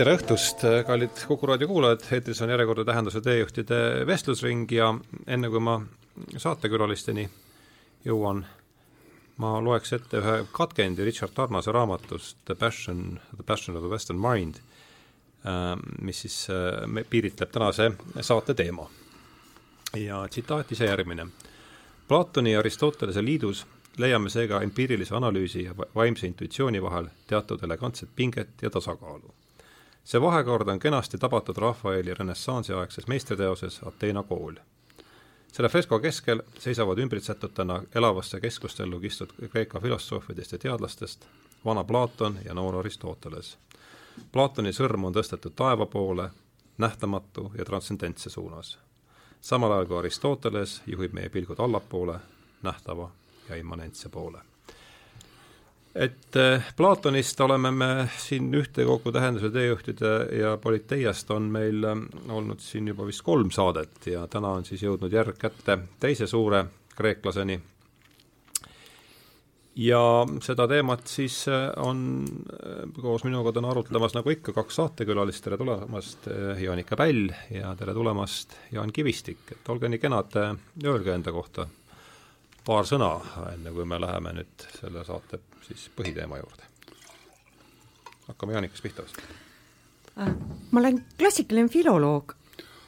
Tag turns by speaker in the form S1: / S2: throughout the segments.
S1: tere õhtust, kallid Kuku raadio kuulajad, eetris on järjekordne Tähenduse teejuhtide vestlusring ja enne kui ma saatekülalisteni jõuan, ma loeks ette ühe katkendi Richard Tarnase raamatust The Passion, The Passion of the Western Mind, ähm, mis siis äh, piiritleb tänase saate teema. ja tsitaat ise järgmine. Platoni ja Aristotelese liidus leiame seega empiirilise analüüsi ja vaimse intuitsiooni vahel teatud elegantset pinget ja tasakaalu see vahekord on kenasti tabatud Rafaeli renessansiaegses meistriteoses Ateena kool. selle fresko keskel seisavad ümbritsetutena elavasse keskustellu kistud Kreeka filosoofidest ja teadlastest vana Platon ja noor Aristoteles. Platoni sõrm on tõstetud taeva poole, nähtamatu ja transcendentse suunas. samal ajal kui Aristoteles juhib meie pilgud allapoole, nähtava ja immanentse poole et eh, Platonist oleme me siin ühtekogu tähenduse teejuhtide ja Politeiast on meil eh, olnud siin juba vist kolm saadet ja täna on siis jõudnud järg kätte teise suure kreeklaseni. ja seda teemat siis eh, on koos minuga täna arutlemas nagu ikka kaks saatekülalist, tere tulemast, Jaanika Päll ja tere tulemast, Jaan Kivistik, et olge nii kenad, öelge enda kohta paar sõna, enne kui me läheme nüüd selle saate siis põhiteema juurde. hakkame Jaanikast pihta vast.
S2: Äh, ma olen klassikaline filoloog,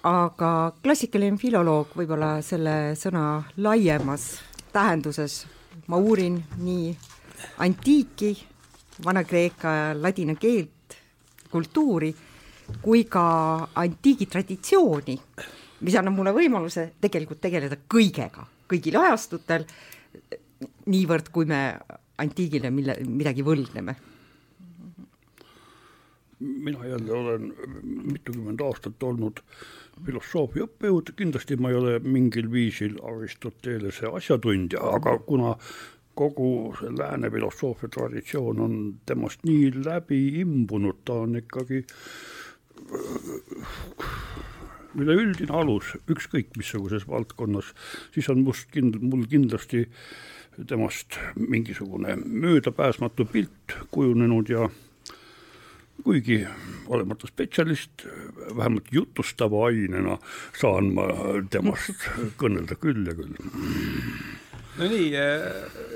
S2: aga klassikaline filoloog võib-olla selle sõna laiemas tähenduses, ma uurin nii antiiki, Vana-Kreeka ja ladina keelt, kultuuri, kui ka antiigi traditsiooni, mis annab mulle võimaluse tegelikult tegeleda kõigega, kõigil ajastutel, niivõrd kui me antiigile mille, midagi võlgneme?
S3: mina jälle olen mitukümmend aastat olnud filosoofia õppejõud, kindlasti ma ei ole mingil viisil Aristotelese asjatundja, aga kuna kogu see lääne filosoofia traditsioon on temast nii läbi imbunud, ta on ikkagi üleüldine alus ükskõik missuguses valdkonnas, siis on must kind-, mul kindlasti äh, temast mingisugune möödapääsmatu pilt kujunenud ja kuigi olemata spetsialist, vähemalt jutustava ainena saan ma temast kõnelda küll ja küll.
S1: no nii,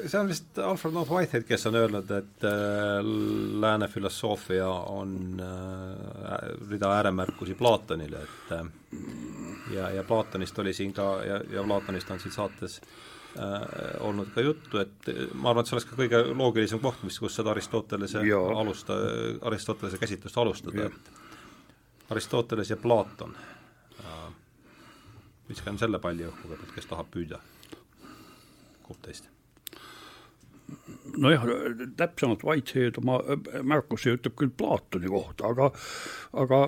S1: see on vist Alfred North Whitehead, kes on öelnud, et äh, lääne filosoofia on äh, rida ääremärkusi Platonile, et ja, ja Platonist oli siin ka ja, ja Platonist on siin saates äh, olnud ka juttu, et ma arvan, et see oleks ka kõige loogilisem koht, mis, kus seda Aristotelese alusta, Aristotelese käsitlust alustada, et Aristoteles ja Platon äh,. viskan selle palli õhku kõigepealt, kes tahab püüda. kumb teist?
S3: nojah, täpsemalt Whitehead oma märkusi ütleb küll Platoni kohta, aga, aga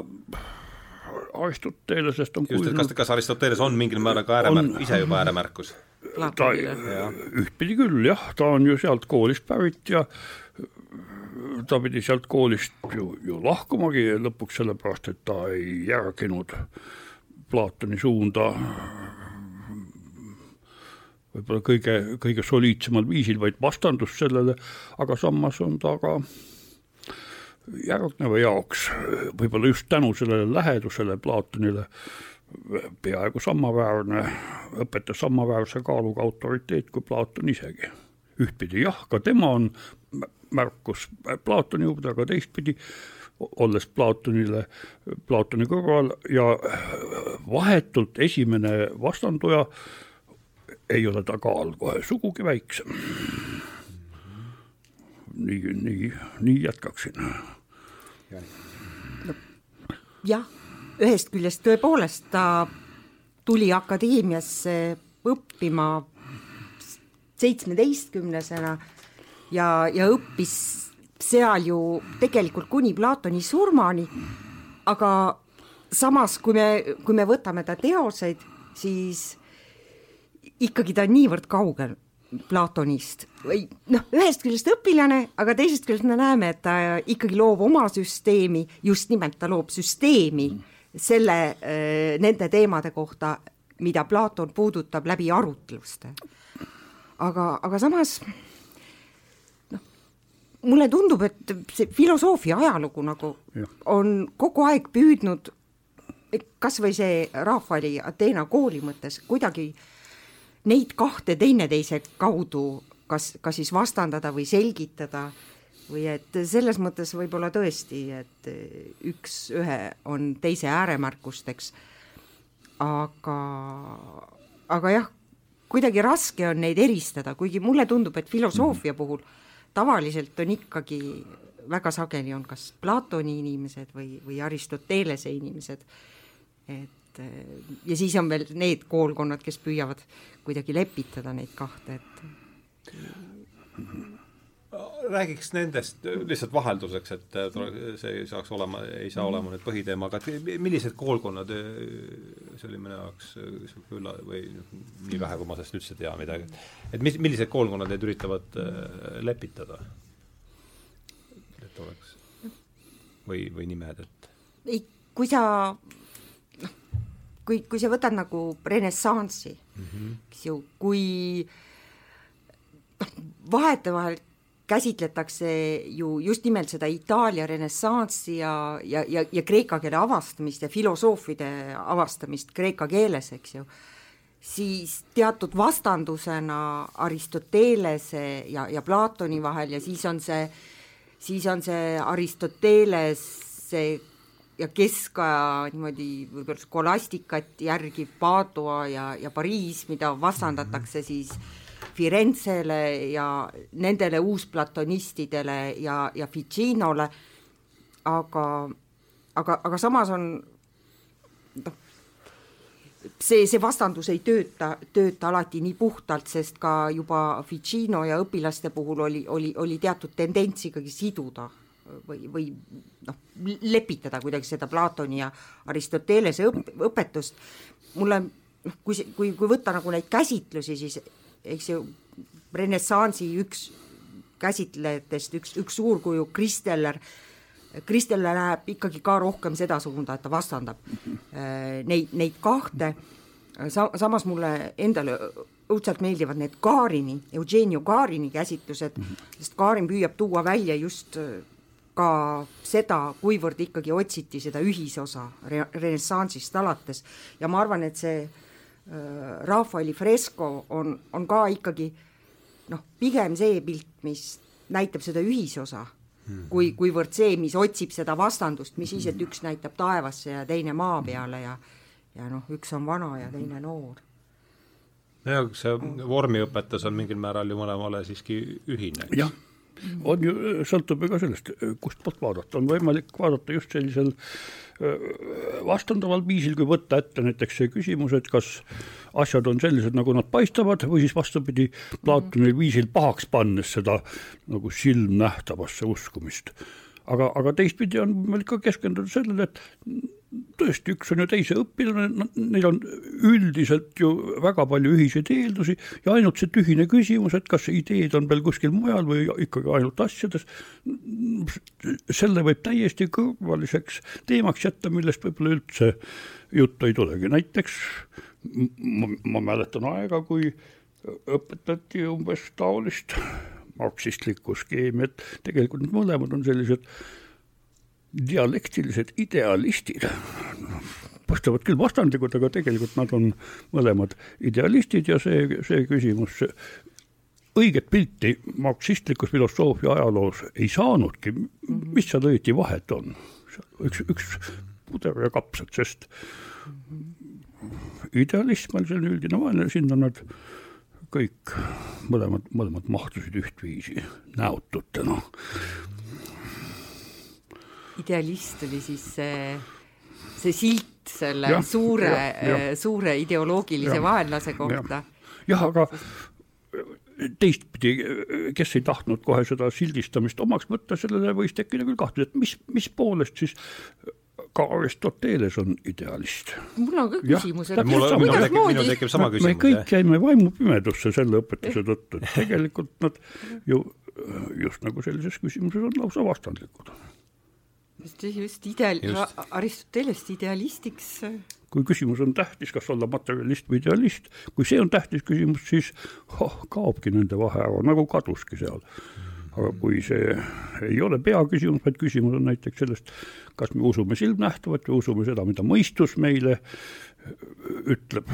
S3: Aristotelesest on
S1: just, et kas, kas Aristoteles on mingil määral ka ääremärk, ise juba ääremärkus?
S3: Ta ühtpidi küll jah, ta on ju sealt koolist pärit ja ta pidi sealt koolist ju, ju lahkumagi lõpuks sellepärast, et ta ei järginud Platoni suunda võib-olla kõige, kõige soliidsemal viisil, vaid vastandus sellele, aga samas on ta ka järgneva jaoks võib-olla just tänu sellele lähedusele Platonile peaaegu samaväärne, õpetas samaväärse kaaluga autoriteet kui Platon isegi. ühtpidi jah, ka tema on märkus Platoni juurde, aga teistpidi olles Platonile, Platoni kõrval ja vahetult esimene vastanduja ei ole ta kaal kohe sugugi väiksem. nii, nii, nii jätkaksin.
S2: jah ühest küljest tõepoolest ta tuli akadeemiasse õppima seitsmeteistkümnesena ja, ja õppis seal ju tegelikult kuni Platoni surmani, aga samas, kui me, kui me võtame ta teoseid, siis ikkagi ta on niivõrd kaugel Platonist. Või noh, ühest küljest õpilane, aga teisest küljest me näeme, et ta ikkagi loob oma süsteemi, just nimelt ta loob süsteemi. mm selle, äh, nende teemade kohta, mida Platon puudutab läbi arutluste. aga, aga samas noh, mulle tundub, et see filosoofia ajalugu nagu
S3: Jah.
S2: on kogu aeg püüdnud kas või see Rahvali Ateena kooli mõttes kuidagi neid kahte teineteise kaudu kas, kas siis vastandada või selgitada või et selles mõttes võib-olla tõesti, et üks ühe on teise ääremärkusteks, aga, aga jah, kuidagi raske on neid eristada, kuigi mulle tundub, et filosoofia puhul tavaliselt on ikkagi väga sageli on kas Platoni inimesed või, või Aristotelese inimesed, et ja siis on veel need koolkonnad, kes püüavad kuidagi lepitada neid kahte, et
S1: räägiks nendest lihtsalt vahelduseks, et see ei saaks olema, ei saa olema nüüd põhiteema, aga millised koolkonnad, see oli minu jaoks niisugune ülla- või nii vähe, kui ma sellest üldse tean midagi, et mis, millised koolkonnad neid üritavad äh, lepitada? et oleks või, või nimed, et
S2: ei, kui sa noh, kui, kui sa võtad nagu renessansi mm, -hmm. eks ju, kui noh, vahetevahel käsitletakse ju just nimelt seda Itaalia renessansi ja, ja, ja, ja kreeka keele avastamist ja filosoofide avastamist kreeka keeles, eks ju, siis teatud vastandusena Aristotelese ja, ja Platoni vahel ja siis on see, siis on see Aristotelese ja keskaja niimoodi võib-olla skolastikat järgiv Padua ja, ja Pariis, mida vastandatakse siis Firenzele ja nendele uusplatonistidele ja, ja Ficinole, aga, aga, aga samas on noh, see, see vastandus ei tööta, tööta alati nii puhtalt, sest ka juba Ficino ja õpilaste puhul oli, oli, oli teatud tendents ikkagi siduda või, või noh, lepitada kuidagi seda Platoni ja Aristotelese õp-, õpetust. mulle noh, kui kui, kui võtta nagu neid käsitlusi, siis eks ju, renessansi üks käsitlejatest, üks, üks suurkuju, Kristeller, Kristeller läheb ikkagi ka rohkem seda suunda, et ta vastandab äh, neid, neid kahte, sa-, samas mulle endale õudselt meeldivad need Kaarini, Eugenio Kaarini käsitlused, sest Kaarin püüab tuua välja just äh, ka seda, kuivõrd ikkagi otsiti seda ühisosa re-, renessansist alates. Ja ma arvan, et see Rafaeli fresko on, on ka ikkagi noh, pigem see pilt, mis näitab seda ühisosa mm., kui, kuivõrd see, mis otsib seda vastandust, mis siis, et üks näitab taevasse ja teine maa peale ja ja noh, üks on vana ja teine noor.
S1: nojah, see vormiõpetus on mingil määral ju mõlemale siiski ühine.
S3: jah on ju, sõltub ju ka sellest, kust poolt vaadata, on võimalik vaadata just sellisel vastandaval viisil, kui võtta ette näiteks see küsimus, et kas asjad on sellised, nagu nad paistavad, või siis vastupidi, Platoni viisil pahaks pannes seda nagu silmnähtavasse uskumist. aga, aga teistpidi on võimalik ka keskenduda sellele, et tõesti, üks on ju teise õpilane, neil on üldiselt ju väga palju ühiseid eeldusi ja ainult see tühine küsimus, et kas ideed on veel kuskil mujal või ikkagi ainult asjades, selle võib täiesti kõrvaliseks teemaks jätta, millest võib-olla üldse juttu ei tulegi, näiteks ma, ma mäletan aega, kui õpetati umbes taolist marksistlikku skeemi, et tegelikult need mõlemad on sellised dialektilised idealistid, paistavad küll vastandlikud, aga tegelikult nad on mõlemad idealistid ja see, see küsimus, õiget pilti marksistlikus filosoofia ajaloos ei saanudki, mis seal õieti vahet on. üks, üks puder ja kapsad, sest idealism on selline üldine vaenlane, sinna nad kõik mõlemad, mõlemad mahtusid ühtviisi näotutena
S2: idealist oli siis see, see silt selle ja, suure, suure ideoloogilise ja, vaenlase kohta.
S3: jah, aga teistpidi, kes ei tahtnud kohe seda sildistamist omaks võtta, sellele võis tekkida küll kahtlus, et mis, mis poolest siis ka Aristoteles on idealist.
S2: mul on ka küsimus, et
S1: küsimus.
S3: me kõik jäime vaimupimedusse selle õpetuse tõttu, et tegelikult nad ju just nagu sellises küsimuses on lausa vastandlikud
S2: just ideal-, Aristotelest idealistiks.
S3: kui küsimus on tähtis, kas olla materjalist või idealist, kui see on tähtis küsimus, siis oh, kaobki nende vahe ära, nagu kaduski seal. aga kui see ei ole peaküsimus, vaid küsimus on näiteks sellest, kas me usume silmnähtavat või usume seda, mida mõistus meile ütleb,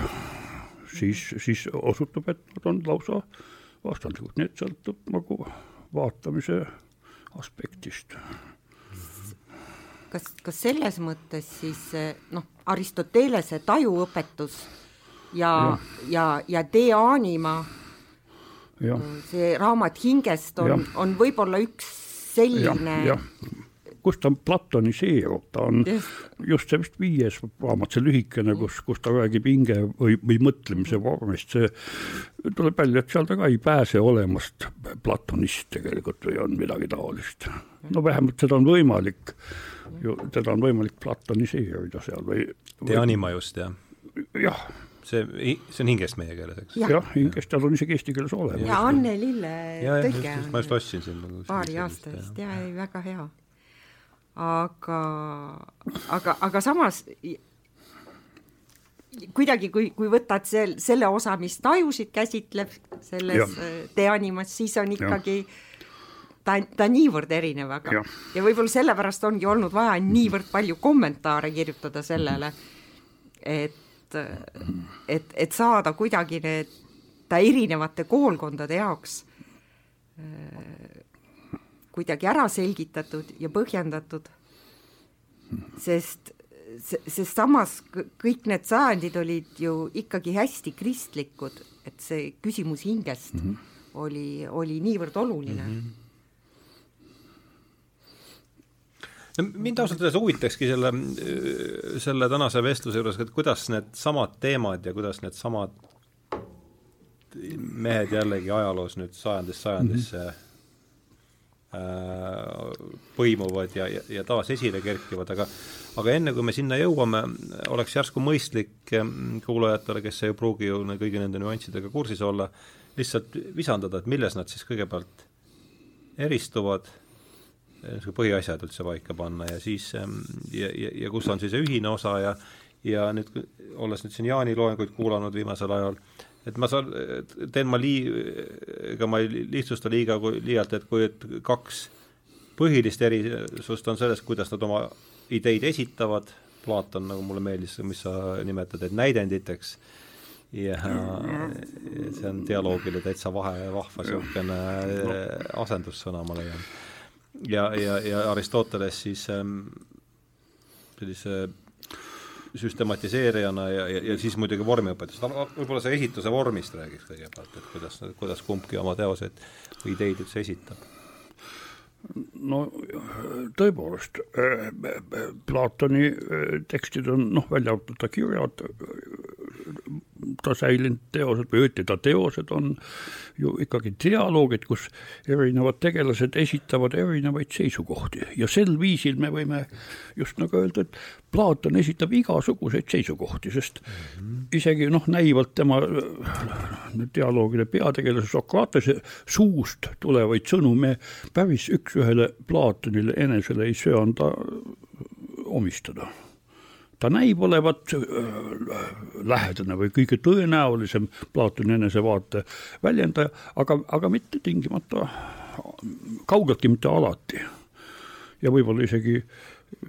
S3: siis, siis osutub, et nad on lausa vastandlikud, nii et sõltub nagu vaatamise aspektist.
S2: Kas, kas selles mõttes siis noh, Aristotelese tajuõpetus ja, ja, ja, ja De Anima, see raamat hingest on, on võib-olla üks selline
S3: kus ta platoniseerub, ta on yes. just see vist viies raamat, see lühikene, kus, kus ta räägib hinge või, või mõtlemise vormist, see tuleb välja, et seal ta ka ei pääse olemast platonist tegelikult või on midagi taolist. no vähemalt seda on võimalik ju, teda on võimalik platoniseerida seal või,
S1: või.... De anima just, jah?
S3: jah
S1: see, see on hingest meie keeles, eks?
S3: jah ja,, hingest, tal on isegi eesti keeles olemas.
S2: ja Anne Lille tõlge
S1: on. ma just ostsin siin nagu
S2: paari aasta eest ja, ja väga hea aga, aga, aga samas kuidagi, kui, kui võtad sel, selle osa, mis tajusid käsitleb selles teanimas, siis on ikkagi ja. Ta, ta niivõrd erinev, aga ja, ja võib-olla sellepärast ongi olnud vaja niivõrd palju kommentaare kirjutada sellele, et, et, et saada kuidagi need, ta erinevate koolkondade jaoks kuidagi ära selgitatud ja põhjendatud, sest, sest samas kõik need sajandid olid ju ikkagi hästi kristlikud, et see küsimus hingest mm -hmm. oli, oli niivõrd oluline mm. -hmm
S1: no mind ausalt öeldes huvitakski selle, selle tänase vestluse juures, et kuidas needsamad teemad ja kuidas needsamad mehed jällegi ajaloos nüüd sajandist sajandisse mm -hmm põimuvad ja, ja, ja taas esile kerkivad, aga aga enne, kui me sinna jõuame, oleks järsku mõistlik mm, kuulajatele, kes ei pruugi ju kõigi nende nüanssidega kursis olla, lihtsalt visandada, et milles nad siis kõigepealt eristuvad, põhiasjad üldse paika panna ja siis mm, ja, ja, ja kus on siis see ühine osa ja ja nüüd, olles nüüd siin Jaani loenguid kuulanud viimasel ajal, et ma saan, teen ma lii-, ega ma ei lihtsusta liiga kui liialt, et kui et kaks põhilist erisust on selles, kuidas nad oma ideid esitavad, Platon, nagu mulle meeldis, mis sa nimetad, et näidenditeks, ja see on dialoogile täitsa vahe, vahva niisugune asendussõna, ma leian. Ja, ja, ja Aristoteles siis ähm, sellise süstematiseerijana ja, ja, ja siis muidugi vormiõpetus, võib-olla see esituse vormist räägiks kõigepealt, et kuidas, kuidas kumbki oma teoseid või ideid üldse esitab?
S3: no tõepoolest, äh, Platoni äh, tekstid on noh, välja arvatud ta kirjad, ta säilinud teosed või õieti ta teosed on ju ikkagi dialoogid, kus erinevad tegelased esitavad erinevaid seisukohti ja sel viisil me võime just nagu öelda, et Platon esitab igasuguseid seisukohti, sest -hmm. isegi noh, näivalt tema dialoogide peategelase Sokratese suust tulevaid sõnu me päris üks-ühele Platonile enesele ei söanda omistada ta näib olevat äh, lähedane või kõige tõenäolisem Platoni enesevaate väljendaja, aga, aga mitte tingimata, kaugeltki mitte alati. ja võib-olla isegi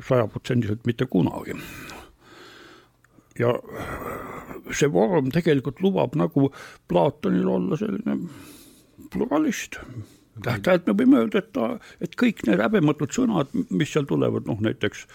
S3: sajaprotsendiliselt mitte kunagi. ja see vorm tegelikult lubab nagu Platonil olla selline pluralist täht-tähelt me võime öelda, et ta, et kõik need häbematud sõnad, mis seal tulevad, noh näiteks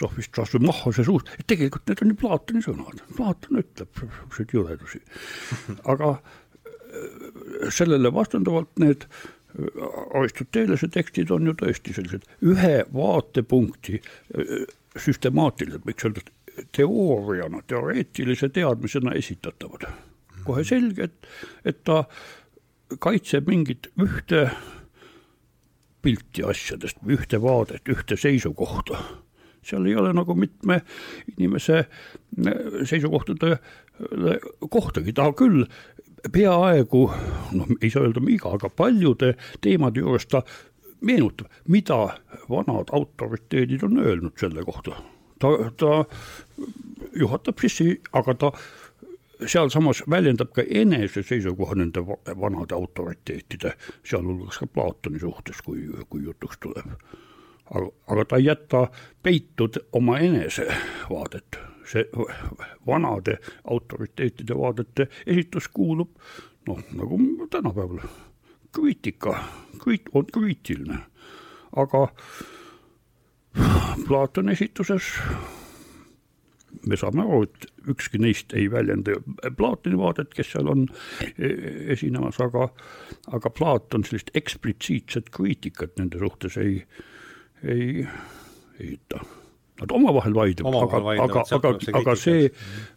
S3: Sofist või Mahhase suust, et tegelikult need on ju Platoni sõnad, Platon ütleb niisuguseid jõledusi. aga äh, sellele vastanduvalt need äh, Aristotelese tekstid on ju tõesti sellised ühe vaatepunkti äh, süstemaatiliselt, võiks öelda, teooriana, teoreetilise teadmisena esitatavad. kohe selge, et, et ta kaitseb mingit ühte pilti asjadest, ühte vaadet, ühte seisukohta. Seal ei ole nagu mitme inimese seisukohtade kohtagi, ta küll peaaegu, noh, ei saa öelda iga, aga paljude teemade juures ta meenutab, mida vanad autoriteedid on öelnud selle kohta. ta, ta juhatab sisse, aga ta sealsamas väljendab ka enese seisukoha nende vanade autoriteetide, sealhulgas ka Platoni suhtes, kui, kui jutuks tuleb. Aga, ta ei jäta peitud oma enese vaadet, see vanade autoriteetide vaadete esitus kuulub noh, nagu tänapäeval, kriitika, kriit-, on kriitiline, aga Platoni esituses me saame aru, et ükski neist ei väljenda Platoni vaadet, kes seal on e, esinemas, aga, aga Platon sellist eksplitsiitset kriitikat nende suhtes ei, ei esita. Nad omavahel vaidlevad, aga, aga, aga, aga see,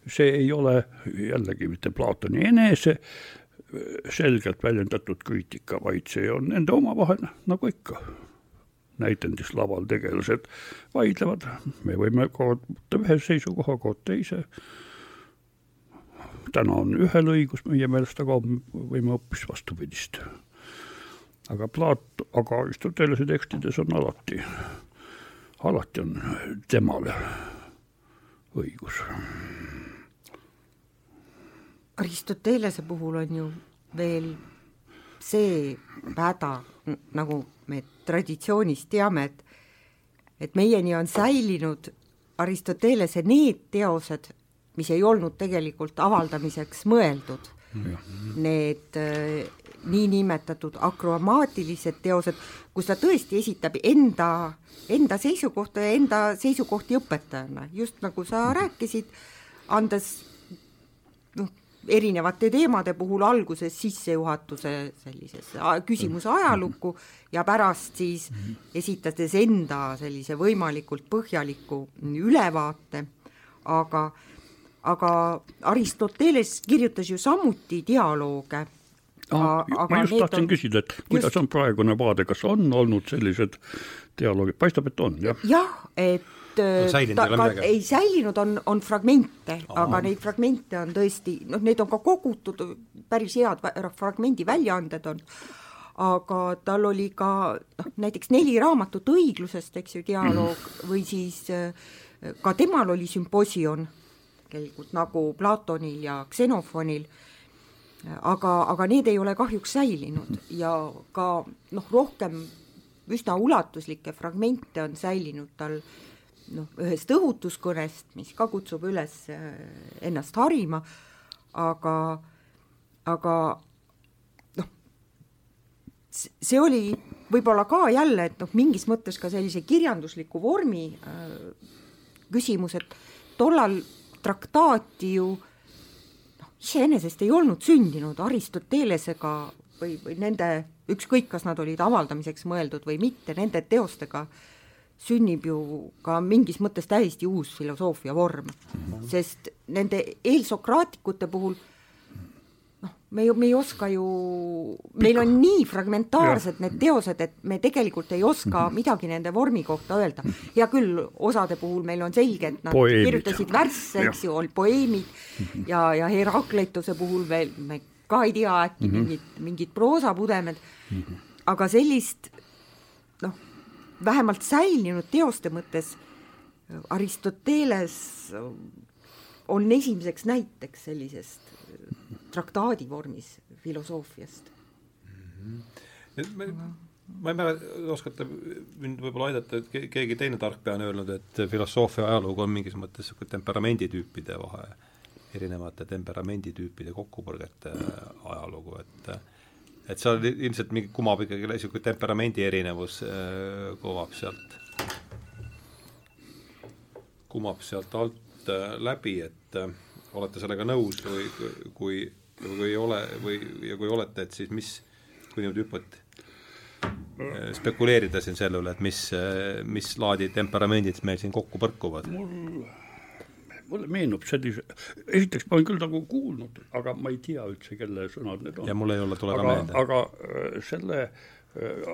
S3: see ei ole jällegi mitte Platoni enese selgelt väljendatud kriitika, vaid see on nende omavahel, nagu ikka näitendislaval tegelased vaidlevad, me võime kord võtta ühe seisukoha, kord teise. täna on ühel õigus meie meelest, aga võime hoopis vastupidist. Aga Plaat, aga Aristotelese tekstides on alati, alati on temale õigus.
S2: Aristotelese puhul on ju veel see häda, nagu me traditsioonist teame, et et meieni on säilinud Aristotelese need teosed, mis ei olnud tegelikult avaldamiseks mõeldud. Need äh, niinimetatud akromaatilised teosed, kus ta tõesti esitab enda, enda seisukohta ja enda seisukohti õpetajana, just nagu sa rääkisid, andes noh, erinevate teemade puhul alguses sissejuhatuse sellisesse küsimuse ajalukku ja pärast siis esitades enda sellise võimalikult põhjaliku ülevaate, aga aga Aristoteles kirjutas ju samuti dialooge
S3: Ah, ma just tahtsin on... küsida, et kuidas just... on praegune vaade, kas on olnud sellised dialoogid, paistab, et on, jah?
S2: jah, et et ta ka ei säilinud, on, on fragmente, aga neid fragmente on tõesti, noh, neid on ka kogutud, päris head fragmendi väljaanded on, aga tal oli ka noh, näiteks neli raamatut õiglusest, eks ju, dialoog mm. või siis ka temal oli sümposion, tegelikult nagu Platonil ja Xenofonil, aga, aga need ei ole kahjuks säilinud ja ka noh, rohkem üsna ulatuslikke fragmente on säilinud tal noh, ühest õhutuskõnest, mis ka kutsub üles äh, ennast harima, aga, aga noh, see oli võib-olla ka jälle, et noh, mingis mõttes ka sellise kirjandusliku vormi äh, küsimus, et tollal traktaati ju noh, iseenesest ei olnud sündinud Aristotelesega või, või nende, ükskõik, kas nad olid avaldamiseks mõeldud või mitte, nende teostega sünnib ju ka mingis mõttes täiesti uus filosoofia vorm mm, -hmm. sest nende eelsokraatikute puhul me ju, me ei oska ju, meil on nii fragmentaarsed need teosed, et me tegelikult ei oska -hmm. midagi nende vormi kohta öelda. hea küll, osade puhul meil on selge, et nad poeemid. kirjutasid värsse, eks ju, olid poeemid -hmm. ja, ja Herakleituse puhul veel me ka ei tea, äkki mm -hmm. mingid, mingid proosapudemed mm, -hmm. aga sellist noh vähemalt säilinud teoste mõttes Aristoteles on esimeseks näiteks sellisest traktaadi vormis filosoofiast
S1: mm. -hmm. ma ei mäleta, oskate mind võib-olla aidata, et keegi teine tarkpea on öelnud, et filosoofia ajalugu on mingis mõttes niisugune temperamenditüüpide vahe, erinevate temperamenditüüpide kokkupõrgete ajalugu, et et seal ilmselt mingi kumab ikkagi niisugune temperamendi erinevus äh, kumab sealt, kumab sealt alt äh, läbi, et äh, olete sellega nõus või kui, kui ei ole või, ja kui olete, et siis mis, kui niimoodi hüppate, spekuleerida siin selle üle, et mis, mis laadi temperamendid meil siin kokku põrkuvad? mul
S3: mulle meenub sellise, esiteks ma olen küll nagu kuulnud, aga ma ei tea üldse, kelle sõnad need on.
S1: ja mul ei ole, tule
S3: ka
S1: meelde.
S3: aga äh, selle äh,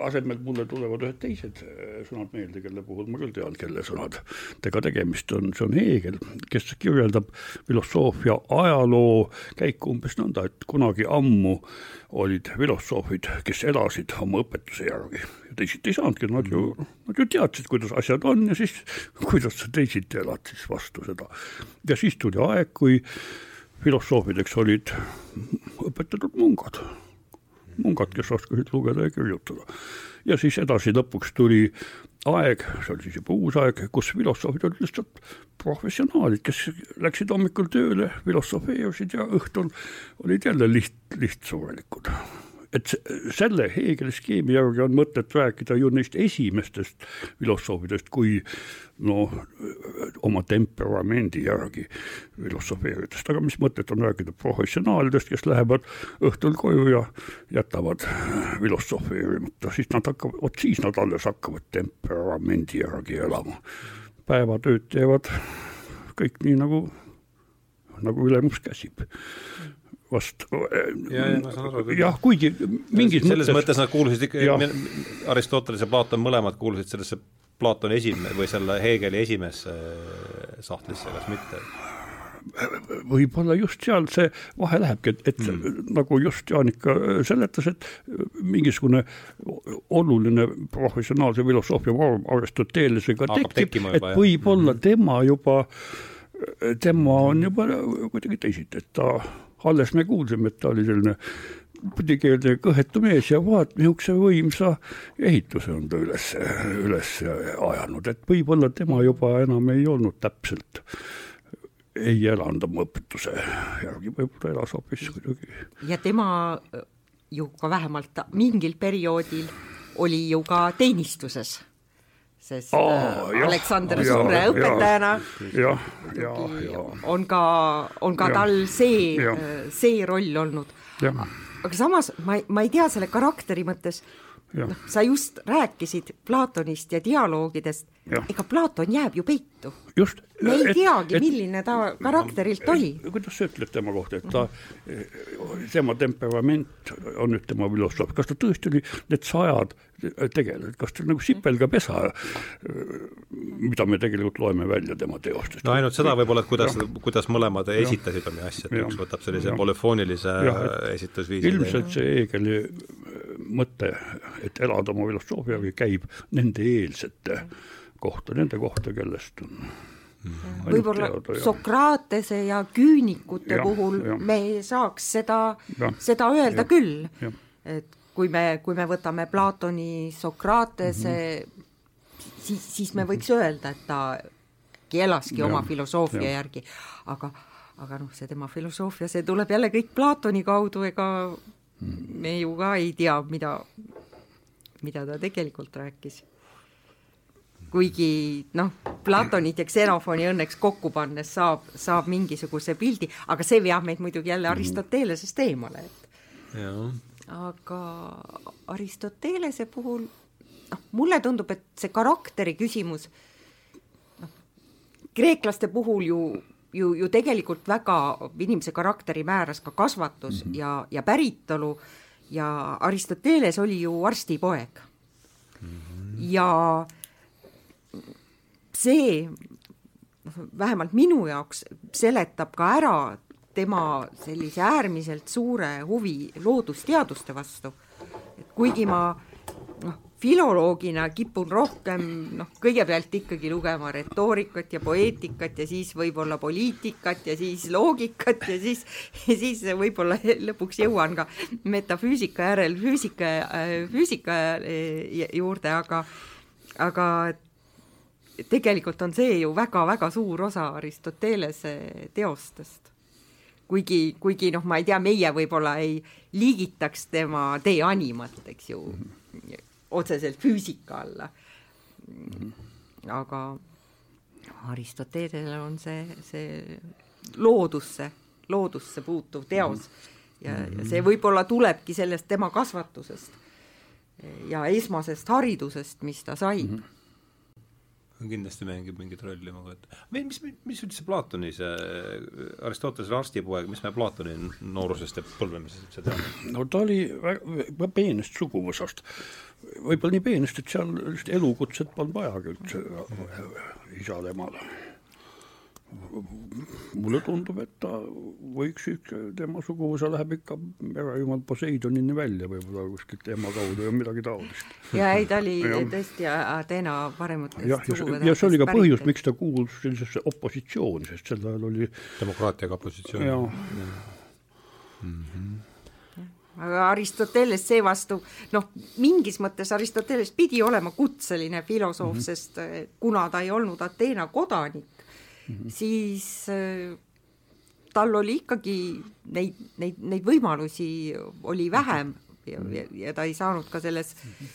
S3: asemel mulle tulevad ühed teised äh, sõnad meelde, kelle puhul ma küll tean, kelle sõnadega tegemist on, see on Heegel, kes kirjeldab filosoofia ajaloo käiku umbes nõnda, et kunagi ammu olid filosoofid, kes elasid oma õpetuse järgi. Ja teisiti ei saanudki, nad ju, nad ju teadsid, kuidas asjad on ja siis kuidas sa teisiti elad siis vastu seda. ja siis tuli aeg, kui filosoofideks olid õpetatud mungad, mungad, kes oskasid lugeda ja kirjutada. ja siis edasi lõpuks tuli aeg, see oli siis juba uus aeg, kus filosoofid olid lihtsalt professionaalid, kes läksid hommikul tööle, filosofeerisid ja õhtul olid jälle liht, lihtsurelikud et selle Heegeli skeemi järgi on mõtet rääkida ju neist esimestest filosoofidest kui noh, oma temperamendi järgi filosofeerijatest, aga mis mõtet on rääkida professionaalidest, kes lähevad õhtul koju ja jätavad filosofeerimata, siis nad hakkavad, vot siis nad alles hakkavad temperamendi järgi elama. päevatööd teevad kõik nii, nagu, nagu ülemus käsib vast. jah, kuigi mingis
S1: selles
S3: mõttes
S1: mõttes nad kuulusid ikka, Aristoteles ja Platon mõlemad kuulusid sellesse Platoni esime- või selle Hegeli esimesse sahtlisse, kas mitte?
S3: võib-olla just seal see vahe lähebki, et, et mm. nagu just Jaanika seletas, et mingisugune oluline professionaalse filosoofia vorm Aristotelesega tekib, et võib-olla mm. tema juba, tema on juba kuidagi teisiti, et ta alles me kuulsime, et ta oli selline pudikeelne kõhetu mees ja vaat niisuguse võimsa ehituse on ta üles, üles ajanud, et võib-olla tema juba enam ei olnud täpselt, ei elanud oma õpetuse järgi, võib-olla elas hoopis kuidagi.
S2: ja tema ju ka vähemalt mingil perioodil oli ju ka teenistuses sest oh, jah, Aleksander ja, Suure õpetajana.
S3: Ja, ja, ja,
S2: on ka, on ka ja, tal see, see roll olnud. aga samas ma, ma ei tea selle karakteri mõttes, noh, sa just rääkisid Platonist ja dialoogidest, ega Platon jääb ju peitu. me ei et, teagi, milline ta karakterilt oli.
S3: kuidas sa ütled tema kohta, et ta, tema temperament on nüüd tema filosoof, kas ta tõesti oli need sajad tegeled, kas ta nagu sipelgapesa, mida me tegelikult loeme välja tema teostest.
S1: no ainult seda võib-olla, et kuidas, kuidas mõlemad ja. esitasid oma asja, et üks võtab sellise polüfoonilise esitusviisi.
S3: ilmselt see Heegeli mõte, et elada oma filosoofiaga, käib nende eelsete kohta, nende kohta, kellest on
S2: võib-olla Sokratese ja küünikute ja, puhul ja. me ei saaks seda, seda öelda ja, küll, et kui me, kui me võtame Platoni, Sokratese mm, -hmm. siis, siis me võiks öelda, et ta elaski ja, oma filosoofia ja. järgi, aga, aga noh, see tema filosoofia, see tuleb jälle kõik Platoni kaudu, ega mm. me ju ka ei tea, mida, mida ta tegelikult rääkis kuigi noh, Platonit ja Xenofoni õnneks kokku pannes saab, saab mingisuguse pildi, aga see veab meid muidugi jälle mhm. Aristotelesest eemale, et aga Aristotelese puhul noh, mulle tundub, et see karakteri küsimus noh, kreeklaste puhul ju, ju, ju tegelikult väga inimese karakteri määras ka kasvatus mm -hmm. ja, ja päritolu ja Aristoteles oli ju arstipoeg mm. -hmm. ja see vähemalt minu jaoks seletab ka ära tema sellise äärmiselt suure huvi loodusteaduste vastu. et kuigi ma noh, filoloogina kipun rohkem noh, kõigepealt ikkagi lugema retoorikat ja poeetikat ja siis võib-olla poliitikat ja siis loogikat ja siis, siis võib-olla lõpuks jõuan ka metafüüsika järel füüsika, füüsika juurde, aga, aga tegelikult on see ju väga-väga suur osa Aristotelese teostest kuigi, kuigi noh, ma ei tea, meie võib-olla ei liigitaks tema De Animat, eks ju mm, -hmm. otseselt füüsika alla mm. -hmm. aga Aristotelesel on see, see loodusse, loodusse puutuv teos ja, ja see võib-olla tulebki sellest tema kasvatusest ja esmasest haridusest, mis ta sai mm. -hmm
S1: kindlasti mängib mingit rolli, ma kujutan. mis, mis, mis üldse Platoni see, Aristotelese arstipoeg, mis me Platoni noorusest ja põlvemisest üldse teame?
S3: no ta oli väga peenest suguvõsast. võib-olla nii peenest, et seal sellist elukutset polnud vajagi üldse isal-emal. Mulle tundub, et ta võiks üks, tema suguvõsa läheb ikka erajumal Poseidonini välja võib-olla kuskilt ema kaudu või midagi taolist.
S2: ja ei, ta oli ja. tõesti Ateena varematest
S3: jah, ja, ja see oli ka põhjus, miks ta kuulus sellisesse opositsiooni, sest sel ajal oli
S1: demokraatiaga opositsioon.
S2: mm -hmm aga Aristoteles seevastu noh, mingis mõttes Aristoteles pidi olema kutseline filosoof mm, -hmm. sest eh, kuna ta ei olnud Ateena kodanik mm, -hmm. siis äh, tal oli ikkagi neid, neid, neid võimalusi oli vähem ja, ja, ja ta ei saanud ka selles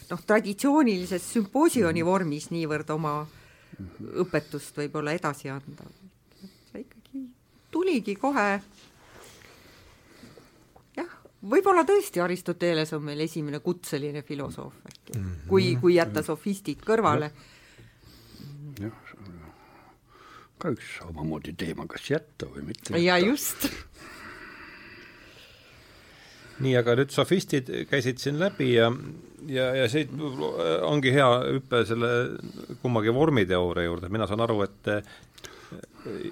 S2: noh, traditsioonilises sümpoosioni vormis niivõrd oma õpetust võib-olla edasi anda. ta ikkagi tuligi kohe võib-olla tõesti Aristoteles on meil esimene kutseline filosoof äkki kui, kui jätta sofistid kõrvale.
S3: jah, ka üks omamoodi teema, kas jätta või mitte
S2: ja just.
S1: Nii, aga nüüd sofistid käisid siin läbi ja, ja, ja siit ongi hea hüpe selle kummagi vormiteooria juurde, mina saan aru, et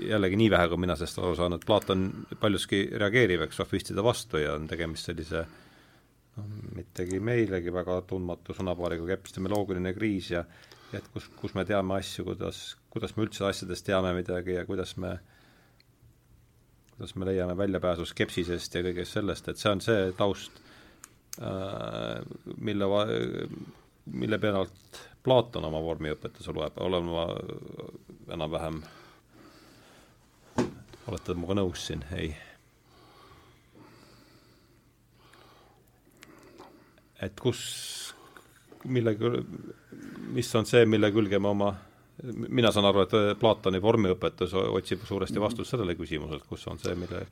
S1: jällegi nii vähe, kui mina sellest aru saan, et Platon paljuski reageerib, eks, sofistide vastu ja on tegemist sellise noh, mittegi meilegi väga tundmatu sõnapaariga epistemoloogiline kriis ja et kus, kus me teame asju, kuidas, kuidas me üldse asjadest teame midagi ja kuidas me kuidas me leiame väljapääsu skepsisest ja kõigest sellest, et see on see taust, äh, mille, mille pealt Platon oma vormiõpetuse loeb, olen ma enam-vähem olete minuga nõus siin, ei? et kus, millega, mis on see, mille külge me oma, mina saan aru, et Platoni vormiõpetus otsib suuresti vastust sellele küsimusele, kus on see, mille,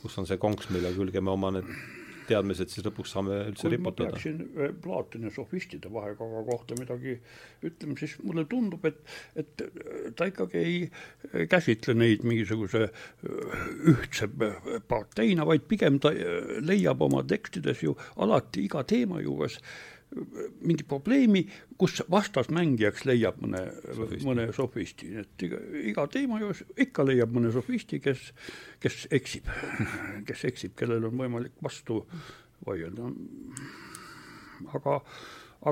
S1: kus on see konks, mille külge me oma need teadmised siis lõpuks saame üldse
S3: kui
S1: riputada.
S3: ma peaksin äh, Platoni sofistide vahekorra kohta midagi ütlema, siis mulle tundub, et, et äh, ta ikkagi ei äh, käsitle neid mingisuguse ühtse parteina, vaid pigem ta leiab oma tekstides ju alati iga teema juures mingi probleemi, kus vastasmängijaks leiab mõne, mõne sofisti, et iga, iga teema juures ikka leiab mõne sofisti, kes, kes eksib, kes eksib, kellel on võimalik vastu vaielda. aga,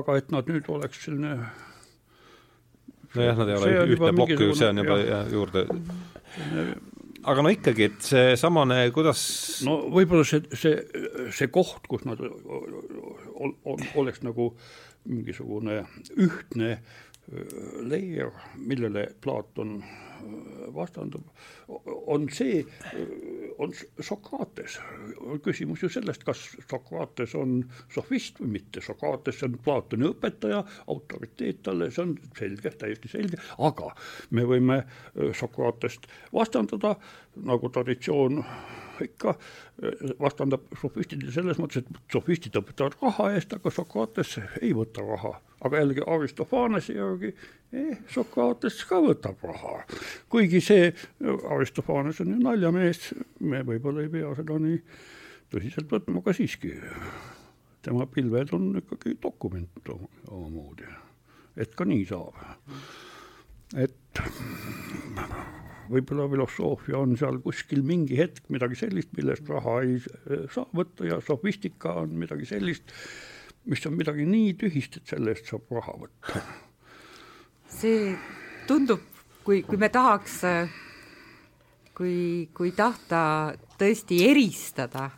S3: aga et nad nüüd oleks selline
S1: nojah, nad ei ole ühte plokki, see on juba jah, juurde aga no ikkagi, et seesamane, kuidas
S3: no võib-olla see, see, see koht, kus nad ol, ol, oleks nagu mingisugune ühtne leer, millele Platon vastandub, on see, on Sokrates. küsimus ju sellest, kas Sokrates on sofist või mitte, Sokrates on Platoni õpetaja, autoriteet talle, see on selge, täiesti selge, aga me võime Sokratest vastandada, nagu traditsioon ikka vastandab sofistidele selles mõttes, et sofistid õpetavad raha eest, aga Sokrates ei võta raha. aga jällegi Aristofanese järgi eh, Sokrates ka võtab raha. kuigi see, Aristofanes on ju naljamees, me võib-olla ei pea seda nii tõsiselt võtma, aga siiski tema pilved on ikkagi dokument omamoodi, et ka nii saab. et võib-olla filosoofia on seal kuskil mingi hetk midagi sellist, millest raha ei eh, saa võtta ja sofistika on midagi sellist, mis on midagi nii tühist, et selle eest saab raha võtta.
S2: See tundub, kui, kui me tahaks, kui, kui tahta tõesti eristada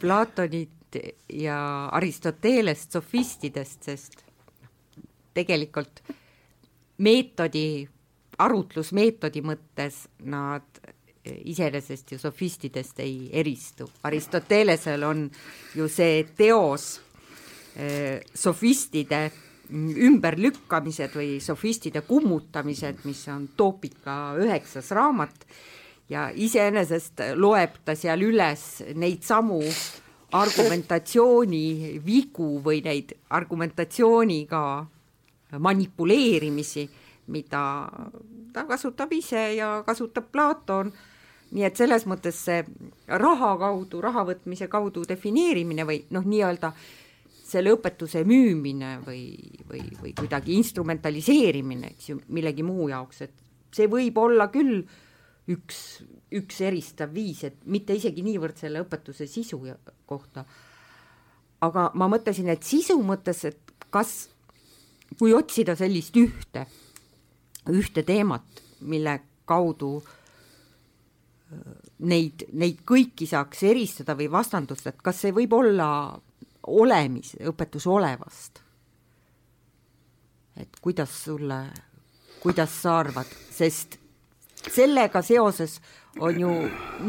S2: Platonit ja Aristotelest sofistidest, sest tegelikult meetodi arutlusmeetodi mõttes nad iseenesest ju sofistidest ei eristu. Aristotelesel on ju see teos eh, sofistide ümberlükkamised või sofistide kummutamised, mis on Toopika üheksas raamat. Ja iseenesest loeb ta seal üles neid samu argumentatsiooni vigu või neid argumentatsiooniga manipuleerimisi mida ta kasutab ise ja kasutab Platon, nii et selles mõttes see raha kaudu, raha võtmise kaudu defineerimine või noh, nii-öelda selle õpetuse müümine või, või, või kuidagi instrumentaliseerimine, eks ju, millegi muu jaoks, et see võib olla küll üks, üks eristav viis, et mitte isegi niivõrd selle õpetuse sisu kohta, aga ma mõtlesin, et sisu mõttes, et kas, kui otsida sellist ühte, ühte teemat, mille kaudu öö, neid, neid kõiki saaks eristada või vastandustada, et kas see võib olla olemis, õpetus olevast? et kuidas sulle, kuidas sa arvad, sest sellega seoses on ju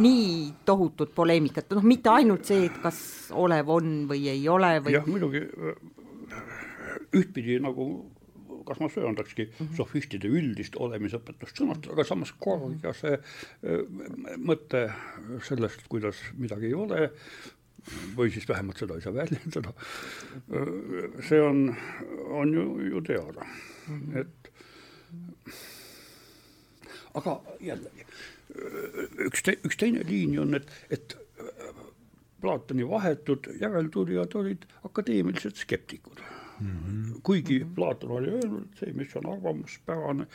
S2: nii tohutut poleemikat, noh, mitte ainult see, et kas olev on või ei ole või
S3: jah, muidugi ühtpidi nagu kas ma söandakski mm -hmm. sofistide üldist olemisõpetust sõnastada, aga samas korraga see äh, mõte sellest, kuidas midagi ei ole, või siis vähemalt seda ei saa väljendada, see on, on ju, ju teada. -hmm. et aga jällegi, üks te,, üks teine liin on, et, et Platoni vahetud järeltulijad olid akadeemilised skeptikud mm. -hmm. kuigi Platon oli öelnud, et see, mis on arvamuspärane,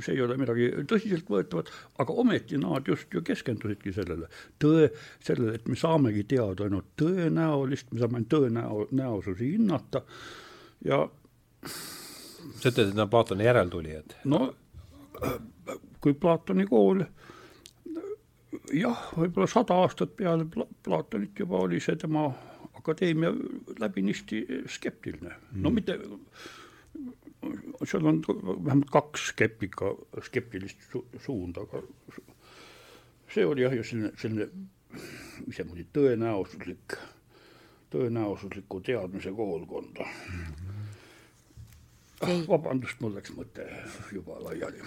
S3: see ei ole midagi tõsiseltvõetavat, aga ometi nad just ju keskendusidki sellele tõe, sellele, et me saamegi teada ainult tõenäolist, me saame ainult tõenäo-, näosusi hinnata ja
S1: sa ütled, et nad on Platoni järeltulijad?
S3: no kui Platoni kool jah, võib-olla sada aastat peale Pla-, Platonit juba oli see tema akadeemia läbinisti skeptiline mm., no mitte, seal on vähemalt kaks skeptika, skeptilist su suunda, aga see oli jah, just selline, selline isemoodi tõenäosuslik, tõenäosusliku teadmise koolkonda mm. -hmm ah, vabandust, mul läks mõte juba laiali.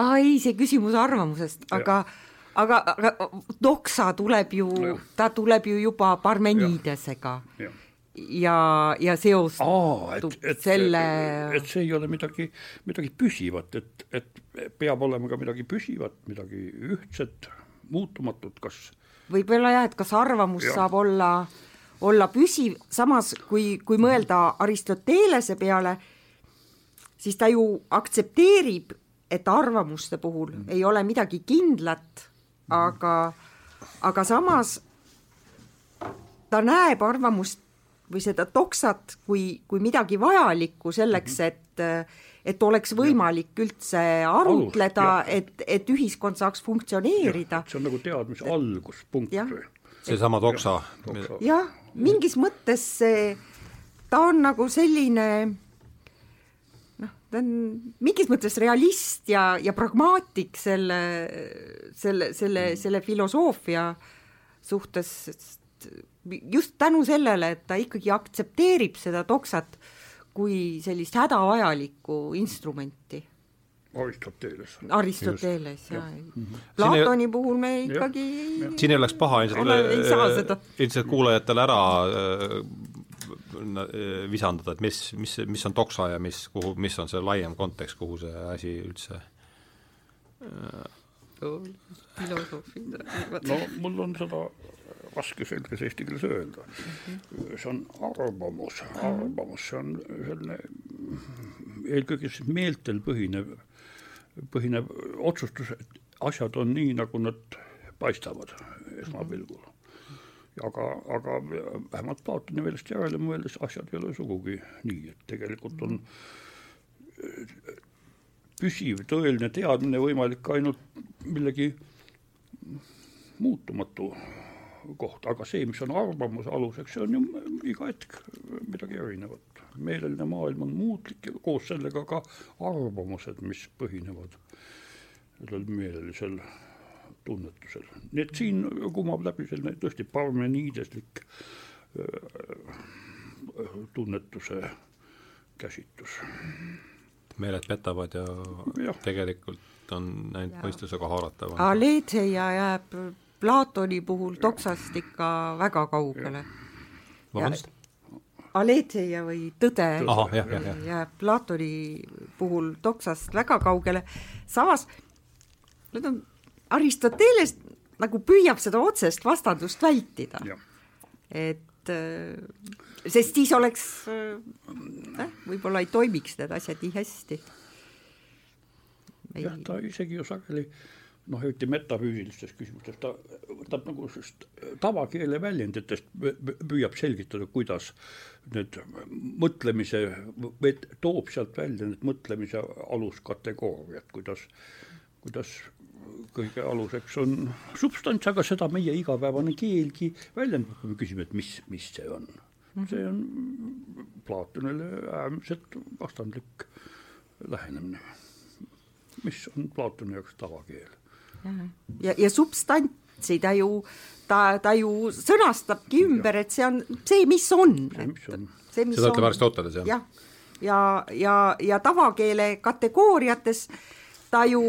S2: aa ei, see küsimus arvamusest, aga aga, aga doksa tuleb ju, ta tuleb ju juba Parmenidesega ja, ja, ja, seostub selle
S3: et see ei ole midagi, midagi püsivat, et, et peab olema ka midagi püsivat, midagi ühtset, muutumatut, kas
S2: võib-olla jah, et kas arvamus ja. saab olla, olla püsiv, samas kui, kui mõelda Aristotelese peale, siis ta ju aktsepteerib, et arvamuste puhul mm. ei ole midagi kindlat, aga, aga samas ta näeb arvamust või seda toksat kui, kui midagi vajalikku selleks, et et oleks võimalik üldse arutleda, et, et ühiskond saaks funktsioneerida.
S3: see on nagu teadmise alguspunkt.
S1: Seesama toksa.
S2: jah, mingis mõttes see, ta on nagu selline ta on mingis mõttes realist ja, ja pragmaatik selle, selle, selle, mm. selle filosoofia suhtes, just tänu sellele, et ta ikkagi aktsepteerib seda toksat kui sellist hädavajalikku instrumenti.
S3: Aristoteles.
S2: Aristoteles, ja. mm. -hmm. Platoni ei, puhul me ikkagi
S1: ja, siin ei oleks paha ilmselt, ilmselt kuulajatele ära visandada, et mis, mis, mis on doksa ja mis, kuhu, mis on see laiem kontekst, kuhu see asi üldse
S2: filosoofid
S3: no mul on seda raske selges eesti keeles öelda. see on arvamus, arvamus, see on selline eelkõige siis meeltel põhinev, põhinev otsustus, et asjad on nii, nagu nad paistavad esmapilgul aga, aga vähemalt Platoni meelest järele mõeldes asjad ei ole sugugi nii, et tegelikult on püsiv tõeline teadmine võimalik ainult millegi muutumatu kohta, aga see, mis on arvamuse aluseks, see on ju iga hetk midagi erinevat. meeleline maailm on muutlik ja koos sellega ka arvamused, mis põhinevad sellel meelelisel tunnetusel. nii et siin kumab läbi selline tõesti parmeniideslik tunnetuse käsitlus.
S1: meeled petavad ja, ja. tegelikult on ainult mõistusega haaratav.
S2: Aletheia jääb Platoni puhul toksast ikka väga kaugele.
S1: vabandust?
S2: Aletheia või tõde
S1: Aha, jah, jah, jah.
S2: jääb Platoni puhul toksast väga kaugele, samas need on Aristoteles nagu püüab seda otsest vastandust vältida. et äh, sest siis oleks äh,, võib-olla ei toimiks need asjad nii hästi.
S3: jah, ta isegi ju sageli noh, eriti metafüüsilistes küsimustes, ta võtab nagu sellist tavakeele väljenditest, püüab selgitada, kuidas need mõtlemise, või toob sealt välja need mõtlemise aluskategooriad, kuidas, kuidas kõige aluseks on substants, aga seda meie igapäevane keelgi väljendab, kui me küsime, et mis, mis see on. see on Platonile äärmiselt vastandlik lähenemine, mis on Platoni jaoks tavakeel?
S2: Ja, ja substantsi ta ju, ta, ta ju sõnastabki ümber, et see on see, mis on.
S1: see, mis seda ütleb Aristoteles,
S2: jah? jah, ja, ja, ja, ja tavakeele kategooriates ta ju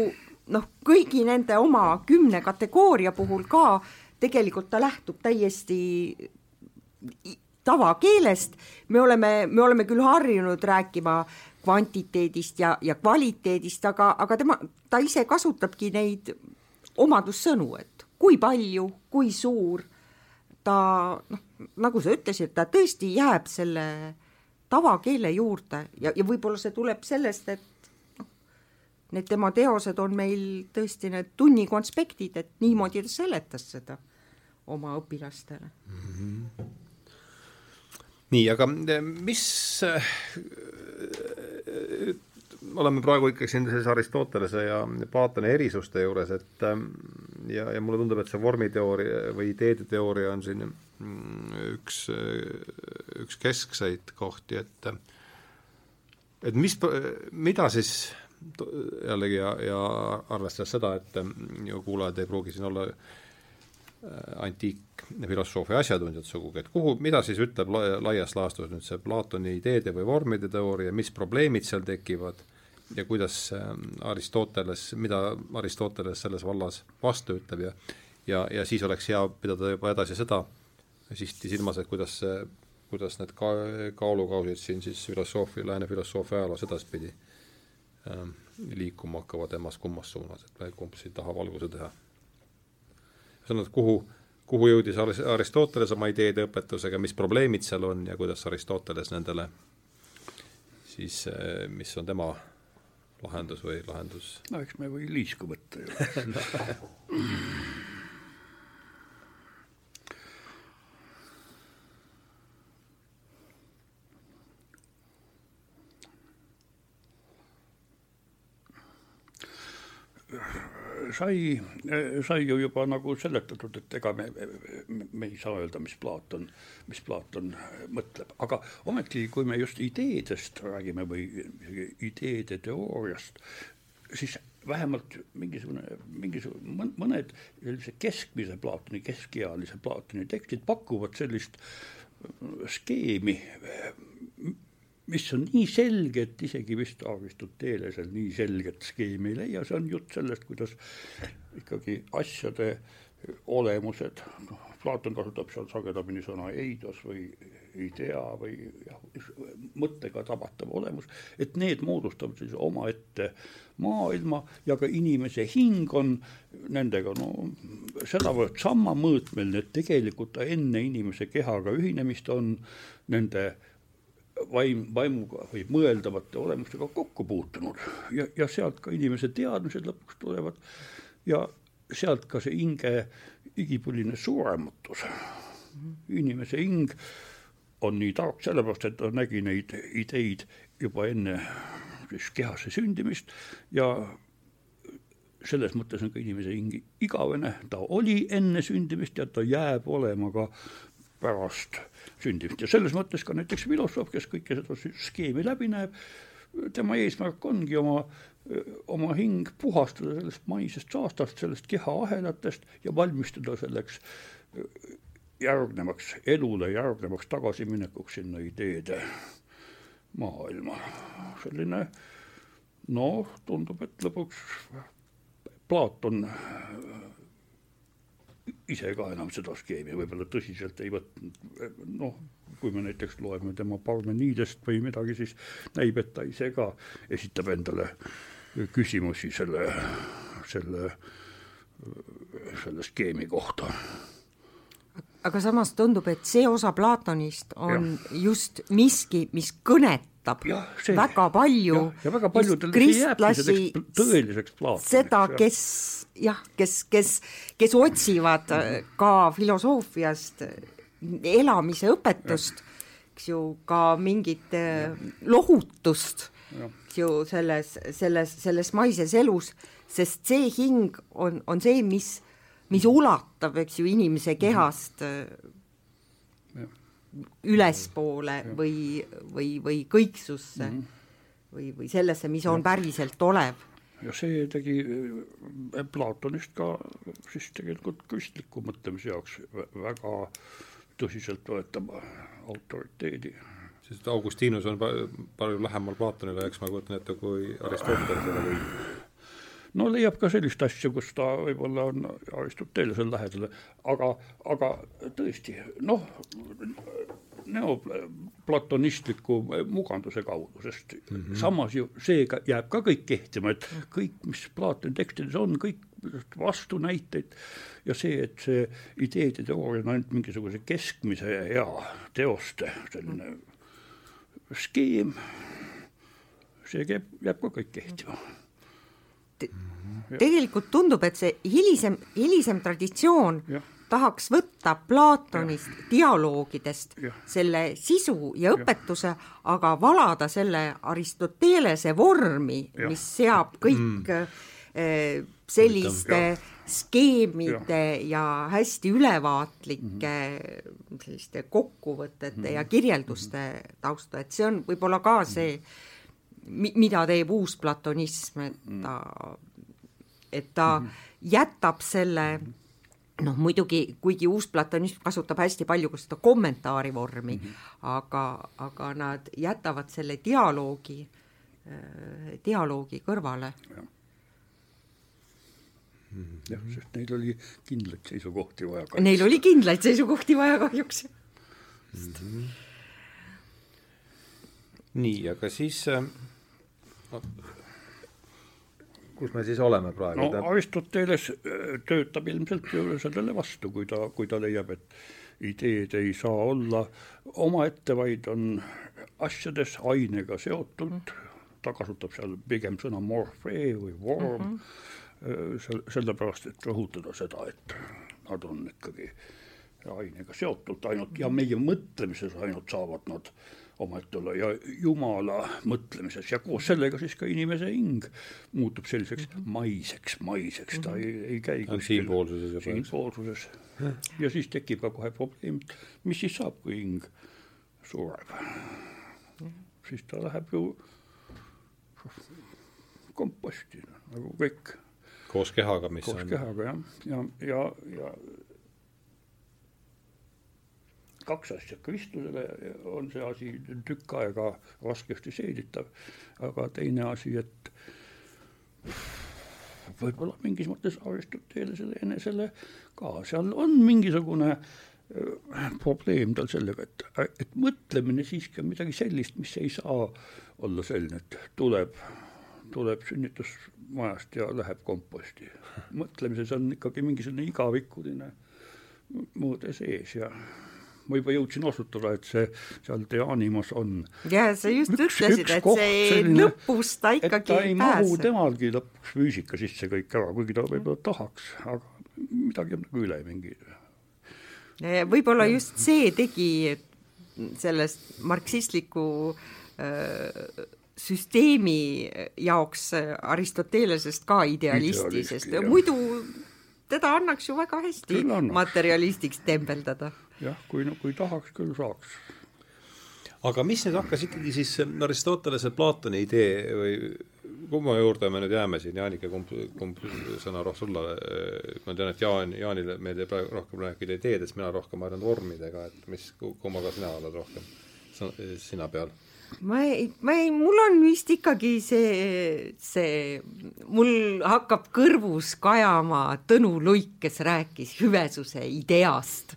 S2: noh, kõigi nende oma kümne kategooria puhul ka tegelikult ta lähtub täiesti tavakeelest, me oleme, me oleme küll harjunud rääkima kvantiteedist ja, ja kvaliteedist, aga, aga tema, ta ise kasutabki neid omadussõnu, et kui palju, kui suur, ta noh, nagu sa ütlesid, ta tõesti jääb selle tavakeele juurde ja, ja võib-olla see tuleb sellest, et need tema teosed on meil tõesti need tunnikonspektid, et niimoodi ta seletas seda oma õpilastele mm. -hmm.
S1: nii, aga mis oleme praegu ikkagi siin selles Aristotelese ja Platoni erisuste juures, et ähm, ja, ja mulle tundub, et see vormiteooria või ideede teooria on siin mm, üks, üks keskseid kohti, et et mis, mida siis jällegi ja, ja arvestades seda, et ju kuulajad ei pruugi siin olla äh, antiikfilosoofia asjatundjad sugugi, et kuhu, mida siis ütleb laias laastus nüüd see Platoni ideede või vormide teooria, mis probleemid seal tekivad ja kuidas ähm, Aristoteles, mida Aristoteles selles vallas vastu ütleb ja ja, ja siis oleks hea pidada juba edasi seda sihti silmas, et kuidas see, kuidas need ka-, kaalukausid siin siis filosoofia, lääne filosoofia ajaloos edaspidi ähm, liikuma hakkavad emmas kummas suunas, et kumb siis tahab alguse teha. ühesõnaga, kuhu, kuhu jõudis Aristoteles oma ideede õpetusega, mis probleemid seal on ja kuidas Aristoteles nendele siis, äh, mis on tema lahendus või lahendus?
S3: no eks me või liisku võtta ju sai, sai ju juba nagu seletatud, et ega me, me, me ei saa öelda, mis Platon, mis Platon mõtleb, aga ometi, kui me just ideedest räägime või ideede teooriast, siis vähemalt mingisugune, mingisugune, mõned sellise keskmise Platoni, keskealise Platoni tekstid pakuvad sellist skeemi, mis on nii selge, et isegi vist Aristotelesel nii selget skeemi ei leia, see on jutt sellest, kuidas ikkagi asjade olemused, noh, Platon kasutab seal sagedamini sõna eidos või idea või jah, mõttega tabatav olemus, et need moodustavad siis omaette maailma ja ka inimese hing on nendega no sedavõrd sama mõõtmeline, et tegelikult ta enne inimese kehaga ühinemist on nende äh, vaim, vaimuga või mõeldavate olemustega kokku puutunud. Ja, ja sealt ka inimese teadmised lõpuks tulevad. Ja sealt ka see hinge igipõline surematus. inimese hing on nii tark sellepärast, et ta nägi neid ideid juba enne siis kehasse sündimist ja selles mõttes on ka inimese hing igavene, ta oli enne sündimist ja ta jääb olema ka pärast sündimist ja selles mõttes ka näiteks filosoof, kes kõike seda skeemi läbi näeb, tema eesmärk ongi oma, oma hing puhastada sellest maisest saastast, sellest kehaahelatest ja valmistada selleks järgnevaks elule, järgnevaks tagasiminekuks sinna ideede maailma. selline noh, tundub, et lõpuks Platon ise ka enam seda skeemi võib-olla tõsiselt ei võtnud, noh, kui me näiteks loeme tema Parmeniidest või midagi, siis näib, et ta ise ka esitab endale küsimusi selle, selle, selle skeemi kohta.
S2: aga samas tundub, et see osa Platonist on ja. just miski, mis kõnetab ulatab
S3: Jah, see-
S2: väga palju
S3: ja väga paljudel selleks tõeliseks plaatoniks,
S2: seda, kes jah, kes, kes, kes otsivad ka filosoofiast elamise õpetust, eks ju, ka mingit äh, lohutust, eks ju, selles, selles, selles maises elus, sest see hing on, on see, mis, mis ulatab, eks ju, inimese kehast äh, ülespoole või, või, või kõiksusse mm -hmm. või, või sellesse, mis on päriselt olev.
S3: ja see tegi äh, Platonist ka siis tegelikult kristliku mõtlemise jaoks vä- väga tõsiseltvõetava autoriteedi.
S1: sest Augustinus on pa- palju lähemal Platonile, eks ma kujutan ette, kui Aristotelesele või
S3: no leiab ka sellist asja, kus ta võib-olla on Aristotelesel lähedal, aga, aga tõesti, noh, neoplatonistliku muganduse kaudu, sest mm -hmm. samas ju seega jääb ka kõik kehtima, et kõik, mis Platoni tekstides on, kõik vastunäiteid ja see, et see ideede teooria on ainult mingisuguse keskmise hea teoste selline skeem, see käib, jääb ka kõik kehtima
S2: tegelikult tundub, et see hilisem, hilisem traditsioon
S3: Jah.
S2: tahaks võtta Platonist, dialoogidest
S3: Jah.
S2: selle sisu ja õpetuse, aga valada selle Aristotelese vormi, mis seab kõik mm. selliste
S3: Jah.
S2: skeemide ja. ja hästi ülevaatlike mm. selliste kokkuvõtete mm. ja kirjelduste tausta, et see on võib-olla ka see, mi-, mida teeb uus platonism, et ta, et ta jätab selle noh, muidugi kuigi uus platonism kasutab hästi palju ka seda kommentaari vormi mm, -hmm. aga, aga nad jätavad selle dialoogi, dialoogi kõrvale.
S3: jah, sest neil oli kindlaid seisukohti vaja.
S2: Neil oli kindlaid seisukohti vaja kahjuks
S1: mm. -hmm. nii, aga siis äh, kus me siis oleme praegu?
S3: no Aristoteles töötab ilmselt ju sellele vastu, kui ta, kui ta leiab, et ideed ei saa olla omaette, vaid on asjades ainega seotud mm, -hmm. ta kasutab seal pigem sõna morphee või vorm mm, -hmm. sel-, sellepärast, et rõhutada seda, et nad on ikkagi ainega seotud ainult ja meie mõtlemises ainult saavad nad omaette olla ja Jumala mõtlemises ja koos sellega siis ka inimese hing muutub selliseks maiseks, maiseks, ta ei, ei käi
S1: siinpoolsuses juba.
S3: siinpoolsuses. ja siis tekib ka kohe probleem, mis siis saab, kui hing sureb. siis ta läheb ju komposti, nagu kõik.
S1: koos kehaga, mis
S3: koos
S1: on
S3: kehaga jah, ja, ja, ja kaks asja, Kristusele on see asi tükk aega raskesti seeditav, aga teine asi, et võib-olla mingis mõttes Aristotelesele enesele ka, seal on mingisugune äh, probleem tal sellega, et, et mõtlemine siiski on midagi sellist, mis ei saa olla selline, et tuleb, tuleb sünnitusmajast ja läheb komposti. mõtlemises on ikkagi mingisugune igavikuline mõõde sees ja ma juba jõudsin osutada, et see seal De Animas on.
S2: ja sa just
S3: Üks-
S2: ütlesid, et see
S3: selline,
S2: lõpus ta ikkagi
S3: ta ei
S2: ei
S3: mahu
S2: pääse.
S3: temalgi lõpuks füüsika sisse kõik ära, kuigi ta võib-olla tahaks, aga midagi on nagu üle mingi.
S2: võib-olla just see tegi sellest marksistliku öö, süsteemi jaoks Aristotelesest ka idealisti, sest muidu teda annaks ju väga hästi materialistiks tembeldada.
S3: jah, kui, kui tahaks, küll saaks.
S1: aga mis nüüd hakkas ikkagi siis Aristotelese Platoni idee või kumma juurde me nüüd jääme siin, Jaanika, kumb, kumb sõna roh- sulle, ma tean, et Jaan, Jaanile meeldib praegu rohkem rääkida ideedest, mina rohkem arvan vormidega, et mis, kummaga sina oled rohkem sina peal?
S2: Ma ei, ma ei, mul on vist ikkagi see, see, mul hakkab kõrvus kajama Tõnu Luik, kes rääkis hüvesuse ideast.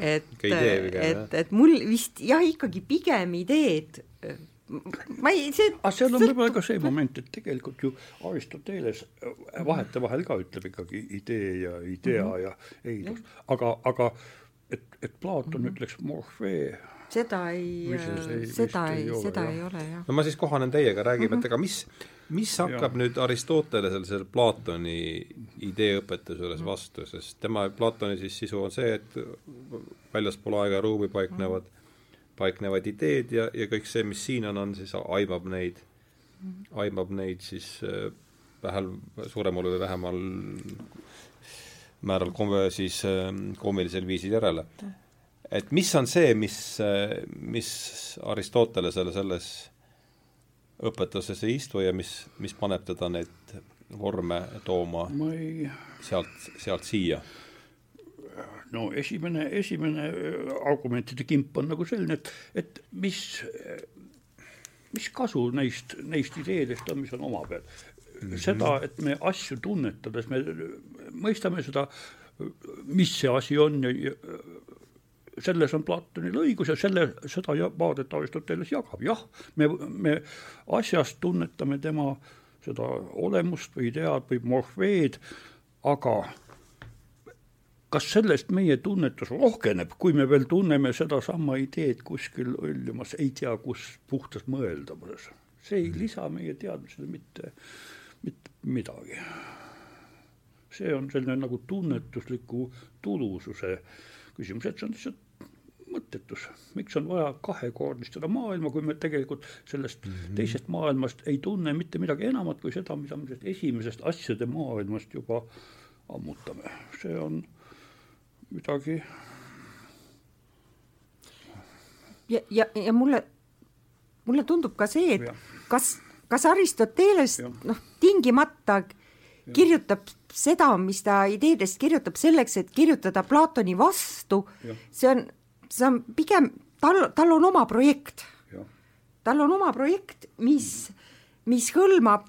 S2: et et, et mul vist jah, ikkagi pigem ideed, ma ei, see
S3: aga seal on võib-olla ka see moment, et tegelikult ju Aristoteles vahetevahel ka ütleb ikkagi idee ja idea mm -hmm. ja eilus, aga, aga et, et Platon mm -hmm. ütleks morfee
S2: seda ei, seda ei, seda jah. ei ole, jah.
S1: no ma siis kohanen teiega, räägime mm, -hmm. et aga mis, mis hakkab ja. nüüd Aristotelesel selle Platoni ideeõpetuse juures vastu, sest tema, Platoni siis sisu on see, et väljaspool aega ja ruumi paiknevad mm, -hmm. paiknevad ideed ja, ja kõik see, mis siin on, on siis, aimab neid mm, -hmm. aimab neid siis äh, vähel, suuremal või vähemal määral kom-, siis äh, koomilisel viisil järele mm. Et mis on see, mis, mis Aristotelesele selles õpetuses ei istu ja mis, mis paneb teda neid vorme tooma ei... sealt, sealt siia?
S3: no esimene, esimene argumentide kimp on nagu selline, et, et mis, mis kasu neist, neist ideedest on, mis on oma peal. -hmm. seda, et me asju tunnetades, me mõistame seda, mis see asi on ja, ja selles on Platonil õigus ja selle, seda vaadet Aristoteles jagab, jah, me, me asjast tunnetame tema seda olemust või idead või morfeed, aga kas sellest meie tunnetus rohkeneb, kui me veel tunneme sedasama ideed kuskil hõljumas, ei tea kus, puhtas mõeldavuses. see ei lisa meie teadmisele mitte, mitte midagi. see on selline nagu tunnetusliku tulususe küsimus, et see on lihtsalt mõttetus, miks on vaja kahekordistada maailma, kui me tegelikult sellest mm -hmm. teisest maailmast ei tunne mitte midagi enamat kui seda, mida me sellest esimesest asjade maailmast juba ammutame, see on midagi.
S2: ja, ja, ja mulle, mulle tundub ka see, et ja. kas, kas Aristoteles noh, tingimata kirjutab seda, mis ta ideedest kirjutab selleks, et kirjutada Platoni vastu, see on see on pigem, tal, tal on oma projekt. tal on oma projekt, mis, mis hõlmab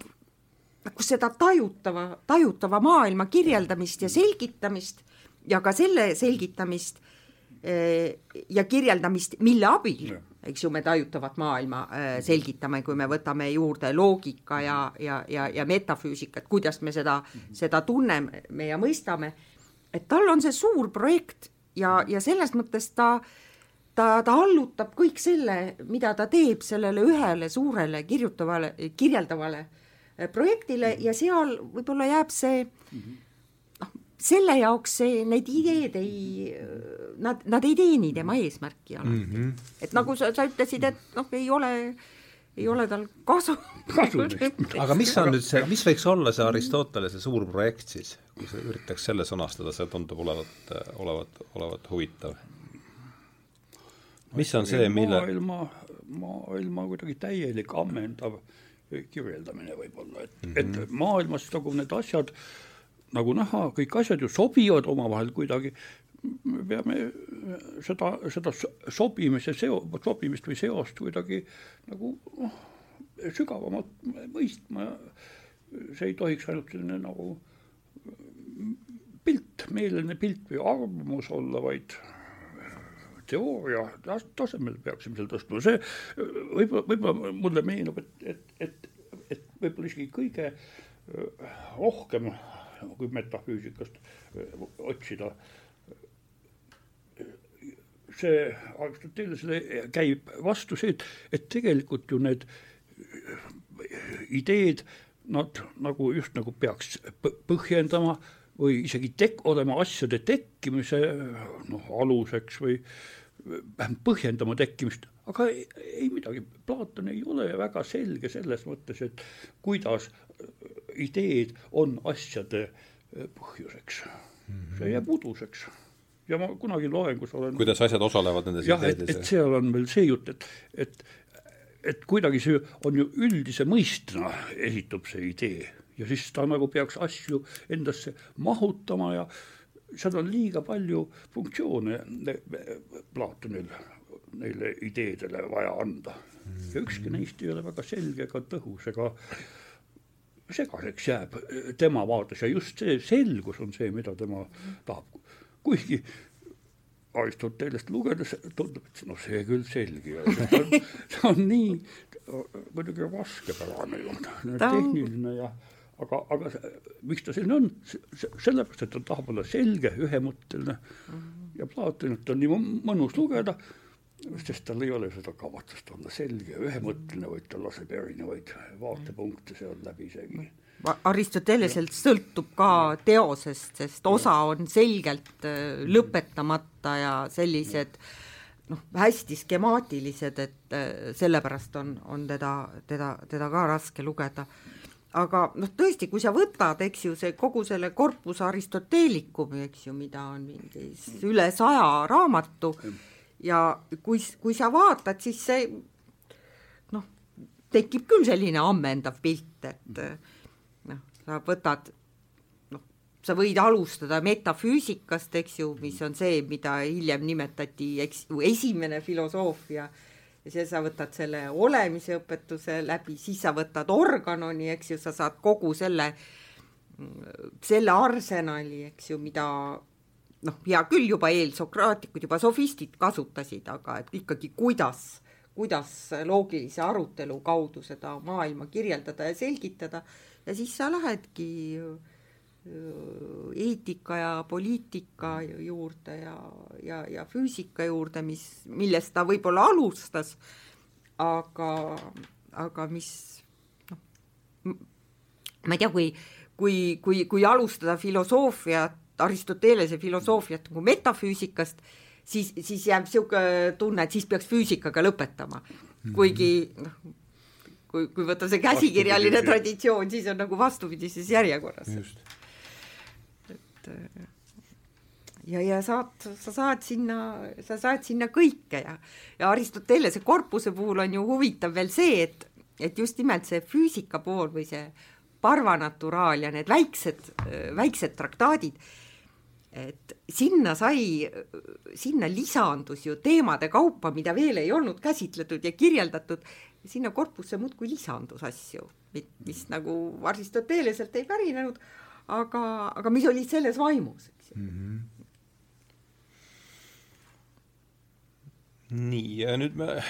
S2: nagu seda tajutava, tajutava maailma kirjeldamist ja selgitamist ja ka selle selgitamist eh, ja kirjeldamist, mille abil, eks ju, me tajutavat maailma eh, selgitame, kui me võtame juurde loogika ja, ja, ja, ja metafüüsikat, kuidas me seda, seda tunneme ja mõistame, et tal on see suur projekt ja, ja selles mõttes ta, ta, ta allutab kõik selle, mida ta teeb sellele ühele suurele kirjutavale, kirjeldavale eh, projektile ja seal võib-olla jääb see noh, selle jaoks see, need ideed ei, nad, nad ei teeni tema eesmärki alati mm. -hmm. et nagu sa, sa ütlesid, et noh, ei ole ei ole tal kasu,
S1: aga mis on nüüd see, mis võiks olla see Aristotelese suur projekt siis, üritaks selle sõnastada, see tundub olevat, olevat, olevat huvitav. mis on see, mille
S3: maailma, maailma kuidagi täielik ammendav kirjeldamine võib-olla, et mm, -hmm. et maailmas nagu need asjad, nagu näha, kõik asjad ju sobivad omavahel kuidagi, me peame seda, seda sobimise seo-, sobimist või seost kuidagi nagu noh, sügavamalt mõistma, see ei tohiks ainult selline nagu pilt, meelne pilt või arvamus olla, vaid teooria tasemel peaksime selle tõstma, see võib-olla, võib-olla mulle meenub, et, et, et, et võib-olla isegi kõige rohkem, kui metafüüsikast otsida, see Aristotelesele käib vastu see, et, et tegelikult ju need ideed, nad nagu just nagu peaks põhjendama või isegi tek-, olema asjade tekkimise noh, aluseks või vähemalt põhjendama tekkimist, aga ei, ei midagi, Platon ei ole väga selge selles mõttes, et kuidas ideed on asjade põhjuseks. see jääb uduseks. Ja ma kunagi loengus olen
S1: kuidas asjad osalevad nendes
S3: jah, et, et seal on veel see jutt, et, et et kuidagi see on ju üldise mõistena esitub see idee ja siis ta nagu peaks asju endasse mahutama ja seal on liiga palju funktsioone Platonil neile ideedele vaja anda. ja ükski neist ei ole väga selge ega tõhus ega segaseks jääb tema vaates. Ja just see selgus on see, mida tema tahab. Kuigi Aristotelest lugedes tundub, et noh, see küll selge ei ole, see on, see on nii muidugi raskepärane ju, tehniline ja aga, aga miks ta selline on, sellepärast, et ta tahab olla selge, ühemõtteline. Ja Platonit on nii mõnus lugeda, sest tal ei ole seda kavatsust olla selge ja ühemõtteline, vaid ta laseb erinevaid vaatepunkte sealt läbi isegi.
S2: Aristoteleselt sõltub ka teosest, sest osa on selgelt äh, lõpetamata ja sellised noh, hästi skemaatilised, et äh, sellepärast on, on teda, teda, teda ka raske lugeda. Aga noh, tõesti, kui sa võtad, eks ju, see kogu selle korpus Aristoteelicumi, eks ju, mida on mingis üle saja raamatu ja kui, kui sa vaatad, siis see noh, tekib küll selline ammendav pilt, et mm sa võtad noh, sa võid alustada metafüüsikast, eks ju, mis on see, mida hiljem nimetati, eks ju, esimene filosoofia, ja siis sa võtad selle olemise õpetuse läbi, siis sa võtad organoni, eks ju, sa saad kogu selle, selle arsenali, eks ju, mida noh, hea küll, juba eelsokraatikud, juba sofistid kasutasid, aga et ikkagi kuidas kuidas loogilise arutelu kaudu seda maailma kirjeldada ja selgitada. Ja siis sa lähedki eetika ja poliitika juurde ja, ja, ja füüsika juurde, mis, millest ta võib-olla alustas, aga, aga mis noh, ma ei tea, kui, kui, kui, kui alustada filosoofiat, Aristotelese filosoofiat nagu metafüüsikast, siis, siis jääb niisugune tunne, et siis peaks füüsikaga lõpetama. kuigi noh, kui, kui võtta see käsikirjaline traditsioon, siis on nagu vastupidises järjekorras. Et äh, ja, ja saad, sa saad sinna, sa saad sinna kõike ja, ja Aristotelese korpuse puhul on ju huvitav veel see, et, et just nimelt see füüsika pool või see parvanaturaal ja need väiksed, väiksed traktaadid, et sinna sai, sinna lisandus ju teemade kaupa, mida veel ei olnud käsitletud ja kirjeldatud sinna korpusse muudkui lisandus asju, mis nagu Aristoteleselt ei pärinenud, aga, aga mis olid selles vaimus, eks ju mm. -hmm.
S1: nii, ja nüüd me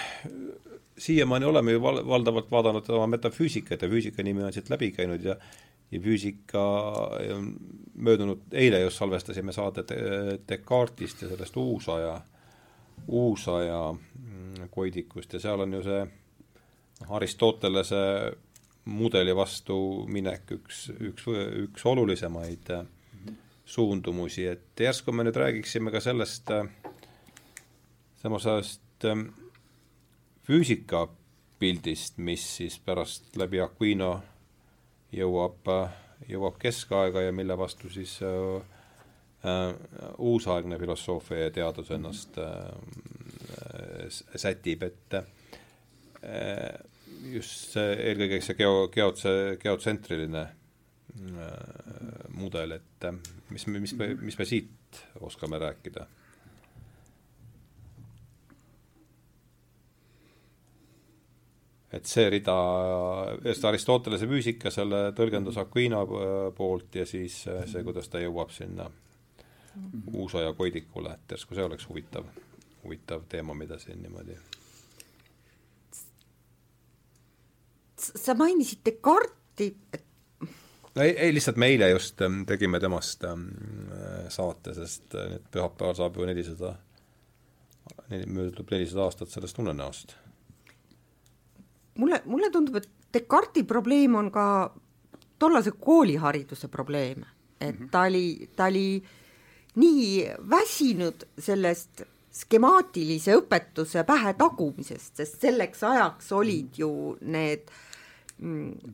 S1: siiamaani oleme ju val-, valdavalt vaadanud oma metafüüsikat ja füüsika nimi on siit läbi käinud ja ja füüsika möödunud, eile just salvestasime saadet Descartesist ja sellest uusaja, uusaja mm, koidikust ja seal on ju see Aristotelese mudeli vastu minek üks, üks, üks olulisemaid äh, suundumusi, et järsku me nüüd räägiksime ka sellest, äh, samasugusest äh, füüsikapildist, mis siis pärast läbi Aquino jõuab, jõuab keskaega ja mille vastu siis äh, uusaegne filosoofia ja teadus ennast äh, sätib, et äh, just see, eelkõige see geo, geotse, geotsentriline äh, mudel, et äh, mis mis me, mis me siit oskame rääkida? et see rida, just Aristotelese füüsika, selle tõlgendus Aquino äh, poolt ja siis see, kuidas ta jõuab sinna uusaja koidikule, et järsku see oleks huvitav, huvitav teema, mida siin niimoodi
S2: sa mainisid Descartesi, et
S1: ei, ei lihtsalt me eile just ähm, tegime temast ähm, saate, sest äh, nüüd pühapäeval saab ju nelisada, möödub nelisada aastat sellest unenäost.
S2: mulle, mulle tundub, et Descartesi probleem on ka tollase koolihariduse probleem, et mhm. ta oli, ta oli nii väsinud sellest skemaatilise õpetuse pähe tagumisest, sest selleks ajaks olid ju need äh, Mm,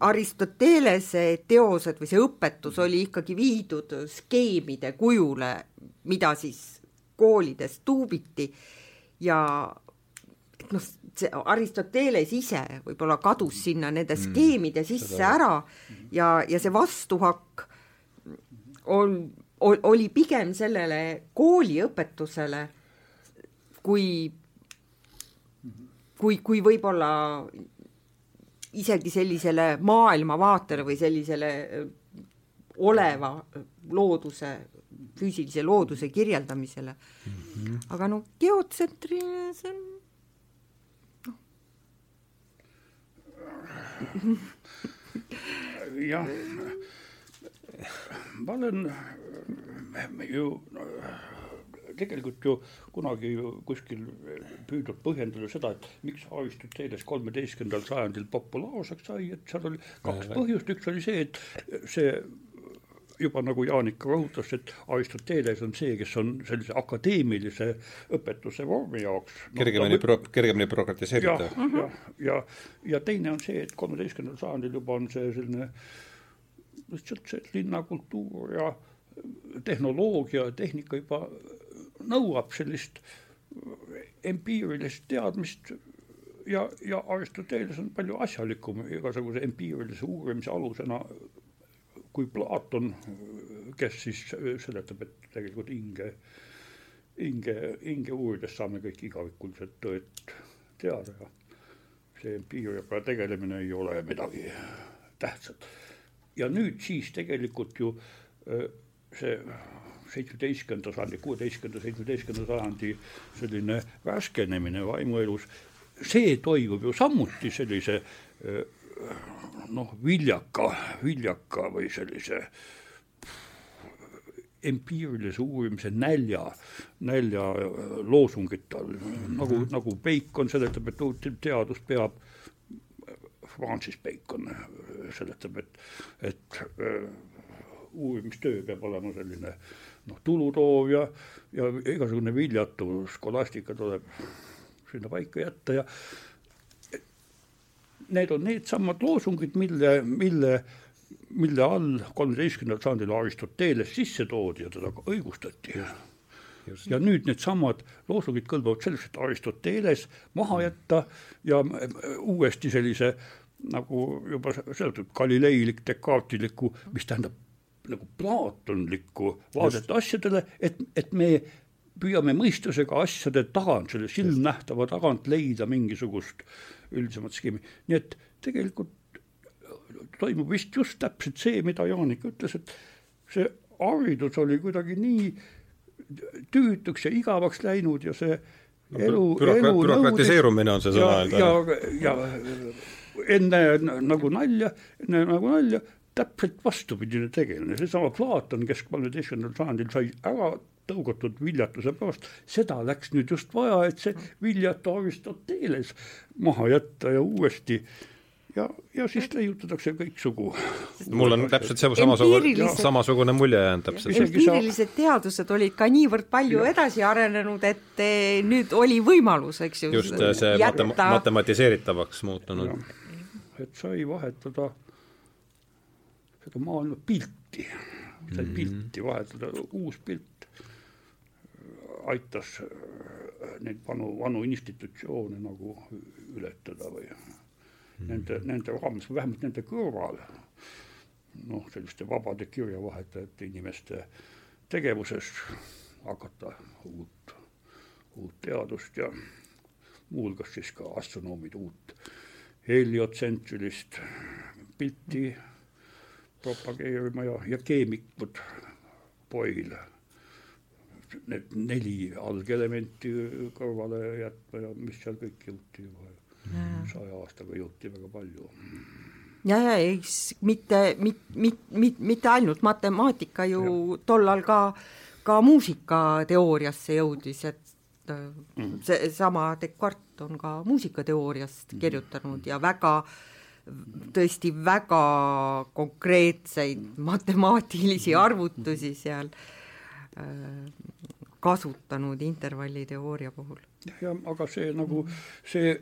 S2: Aristotelese teosed või see õpetus oli ikkagi viidud skeemide kujule, mida siis koolides tuubiti. Ja noh, see Aristoteles ise võib-olla kadus sinna nende mm, skeemide mm, sisse ära ja, ja see vastuhakk on, oli pigem sellele kooliõpetusele kui, kui, kui võib-olla isegi sellisele maailmavaatele või sellisele oleva looduse, füüsilise looduse kirjeldamisele mm. -hmm. aga no geotsentriline, see on
S3: noh. jah, ma olen ju tegelikult ju kunagi kuskil püüdnud põhjendada seda, et miks Aristoteles kolmeteistkümnendal sajandil populaarseks sai, et seal oli kaks põhjust, üks oli see, et see juba nagu Jaanika rõhutas, et Aristoteles on see, kes on sellise akadeemilise õpetuse vormi jaoks.
S1: No, kergemini pro-, kergemini bürokratiseeritav.
S3: ja, ja, ja, ja teine on see, et kolmeteistkümnendal sajandil juba on see selline lihtsalt see linnakultuur ja tehnoloogia ja tehnika juba nõuab sellist empiirilist teadmist ja, ja Aristoteles on palju asjalikum igasuguse empiirilise uurimise alusena kui Platon, kes siis seletab, et tegelikult hinge, hinge, hinge uurides saame kõik igavikulised tõed teada ja see empiiriaga tegelemine ei ole midagi tähtsat. ja nüüd siis tegelikult ju see seitsmeteistkümnenda sajandi, kuueteistkümnenda, seitsmeteistkümnenda sajandi selline värskenemine vaimuelus, see toimub ju samuti sellise noh, viljaka, viljaka või sellise empiirilise uurimise nälja, nälja loosungite all, nagu, nagu Bacon seletab, et uut teadust peab, Francis Bacon seletab, et, et äh, uurimistöö peab olema selline noh, tulutoov ja, ja igasugune viljatu skolastika tuleb sinna paika jätta ja need on needsamad loosungid, mille, mille, mille all kolmeteistkümnendal sajandil Aristoteles sisse toodi ja teda ka õigustati. Ja nüüd needsamad loosungid kõlbavad selleks, et Aristoteles maha jätta ja uuesti sellise nagu juba seotud galileilik, dekaatiliku, mis tähendab nagu plaatonlikku vaadet asjadele, et, et me püüame mõistusega asjade tagant, selle silmnähtava tagant leida mingisugust üldisemat skeemi, nii et tegelikult toimub vist just täpselt see, mida Jaanik ütles, et see haridus oli kuidagi nii tüütuks ja igavaks läinud ja see no, elu,
S1: elu bürokratiseerumine on see sõna.
S3: ja, ja, ja enne nagu nalja, enne nagu nalja, täpselt vastupidine tegelane, seesama Platon, kes kolmeteistkümnendal sajandil sai ära tõugatud viljatuse pärast, seda läks nüüd just vaja, et see viljatu Aristoteles maha jätta ja uuesti ja, ja siis leiutatakse kõiksugu.
S1: mul on täpselt see samasugune, samasugune mulje jäänud täpselt.
S2: empiirilised teadused olid ka niivõrd palju ja. edasi arenenud, et eh, nüüd oli võimalus, eks ju.
S1: just see jätta... matem-, matematiseeritavaks muutunud.
S3: et sai vahetada seda maailma pilti, sai mm. pilti vahetada, uus pilt aitas äh, neid vanu, vanu institutsioone nagu ületada või mm. nende, nende raames, vähemalt nende kõrval, noh, selliste vabade kirjavahetajate inimeste tegevuses hakata uut, uut teadust ja muuhulgas siis ka astronoomide uut heliotsentrilist pilti propageerima ja, ja keemikud Boyle need neli algelementi kõrvale jätma ja mis seal kõik jõuti juba saja aastaga jõuti väga palju.
S2: ja, ja eks mitte, mit-, mit-, mit-, mitte ainult matemaatika ju tollal ka, ka muusikateooriasse jõudis, et mm. seesama Descartes on ka muusikateooriast mm. kirjutanud ja väga tõesti väga konkreetseid matemaatilisi arvutusi seal kasutanud intervalliteooria puhul.
S3: jah, aga see nagu see,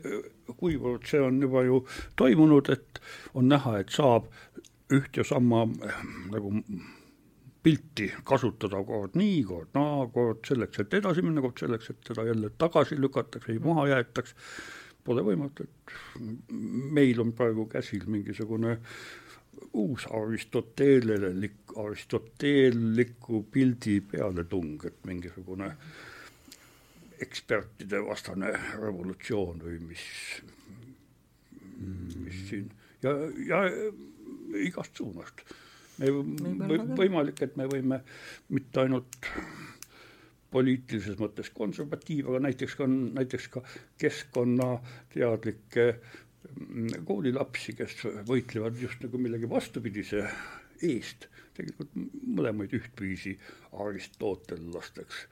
S3: kuivõrd see on juba ju toimunud, et on näha, et saab üht ja sama nagu pilti kasutada kord nii, kord naa, kord selleks, et edasi minna, kord selleks, et seda jälle tagasi lükatakse, maha jäetaks, pole võimatu, et meil on praegu käsil mingisugune uus aristoteelelik, aristoteelliku pildi pealetung, et mingisugune ekspertide vastane revolutsioon või mis, mis siin ja, ja igast suunast. me või, võimalik, et me võime mitte ainult poliitilises mõttes konservatiiv, aga näiteks ka, näiteks ka keskkonnateadlikke koolilapsi, kes võitlevad just nagu millegi vastupidise eest, tegelikult mõlemaid ühtviisi aristotellasteks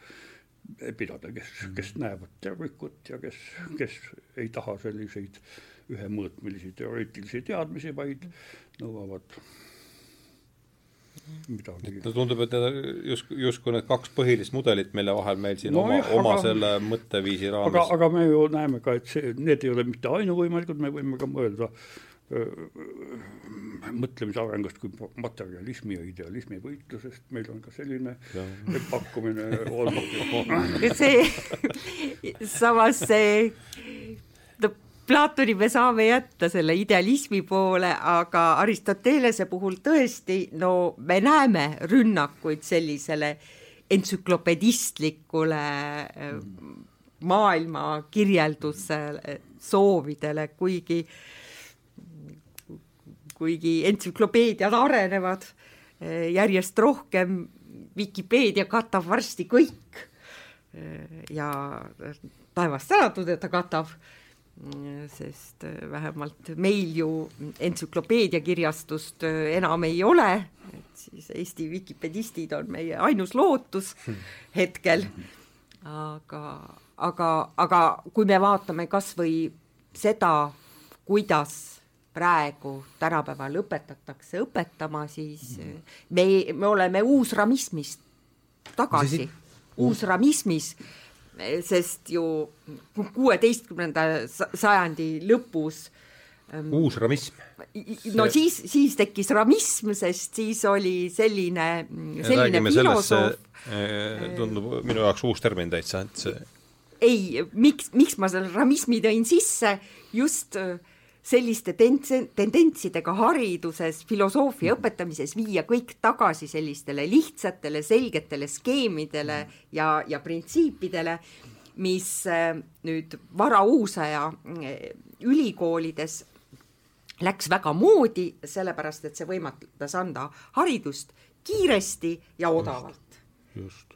S3: pidada, kes, kes näevad tervikut ja kes, kes ei taha selliseid ühemõõtmelisi teoreetilisi teadmisi, vaid nõuavad midagi.
S1: no tundub, et need justkui, justkui need kaks põhilist mudelit, mille vahel meil siin no oma, oma aga, selle mõtteviisi raames
S3: aga, aga me ju näeme ka, et see, need ei ole mitte ainuvõimalikud, me võime ka mõelda mõtlemise arengust kui materjalismi ja idealismi võitlusest, meil on ka selline pakkumine olnud.
S2: see, samas see Platoni me saame jätta selle idealismi poole, aga Aristotelese puhul tõesti, no me näeme rünnakuid sellisele entsüklopedistlikule äh, maailmakirjeldusele, soovidele, kuigi, kuigi entsüklopeediad arenevad äh, järjest rohkem, Vikipeedia katab varsti kõik. Äh, ja taevast tänatud, et ta katab sest äh, vähemalt meil ju entsüklopeediakirjastust äh, enam ei ole, et siis Eesti vikipedistid on meie ainus lootus hetkel, aga, aga, aga kui me vaatame kas või seda, kuidas praegu tänapäeval õpetatakse õpetama, siis äh, me, me oleme uusramismist tagasi, uusramismis sest ju kuueteistkümnenda sajandi lõpus
S1: ähm, uus ramism.
S2: no siis, siis tekkis ramism, sest siis oli selline, selline filosoof.
S1: Äh, tundub minu jaoks uus termin täitsa, et see
S2: ei, miks, miks ma selle ramismi tõin sisse, just äh, selliste tendentsidega hariduses, filosoofia õpetamises viia kõik tagasi sellistele lihtsatele, selgetele skeemidele ja, ja printsiipidele, mis äh, nüüd varauusaja äh, ülikoolides läks väga moodi, sellepärast et see võimaldas anda haridust kiiresti ja odavalt.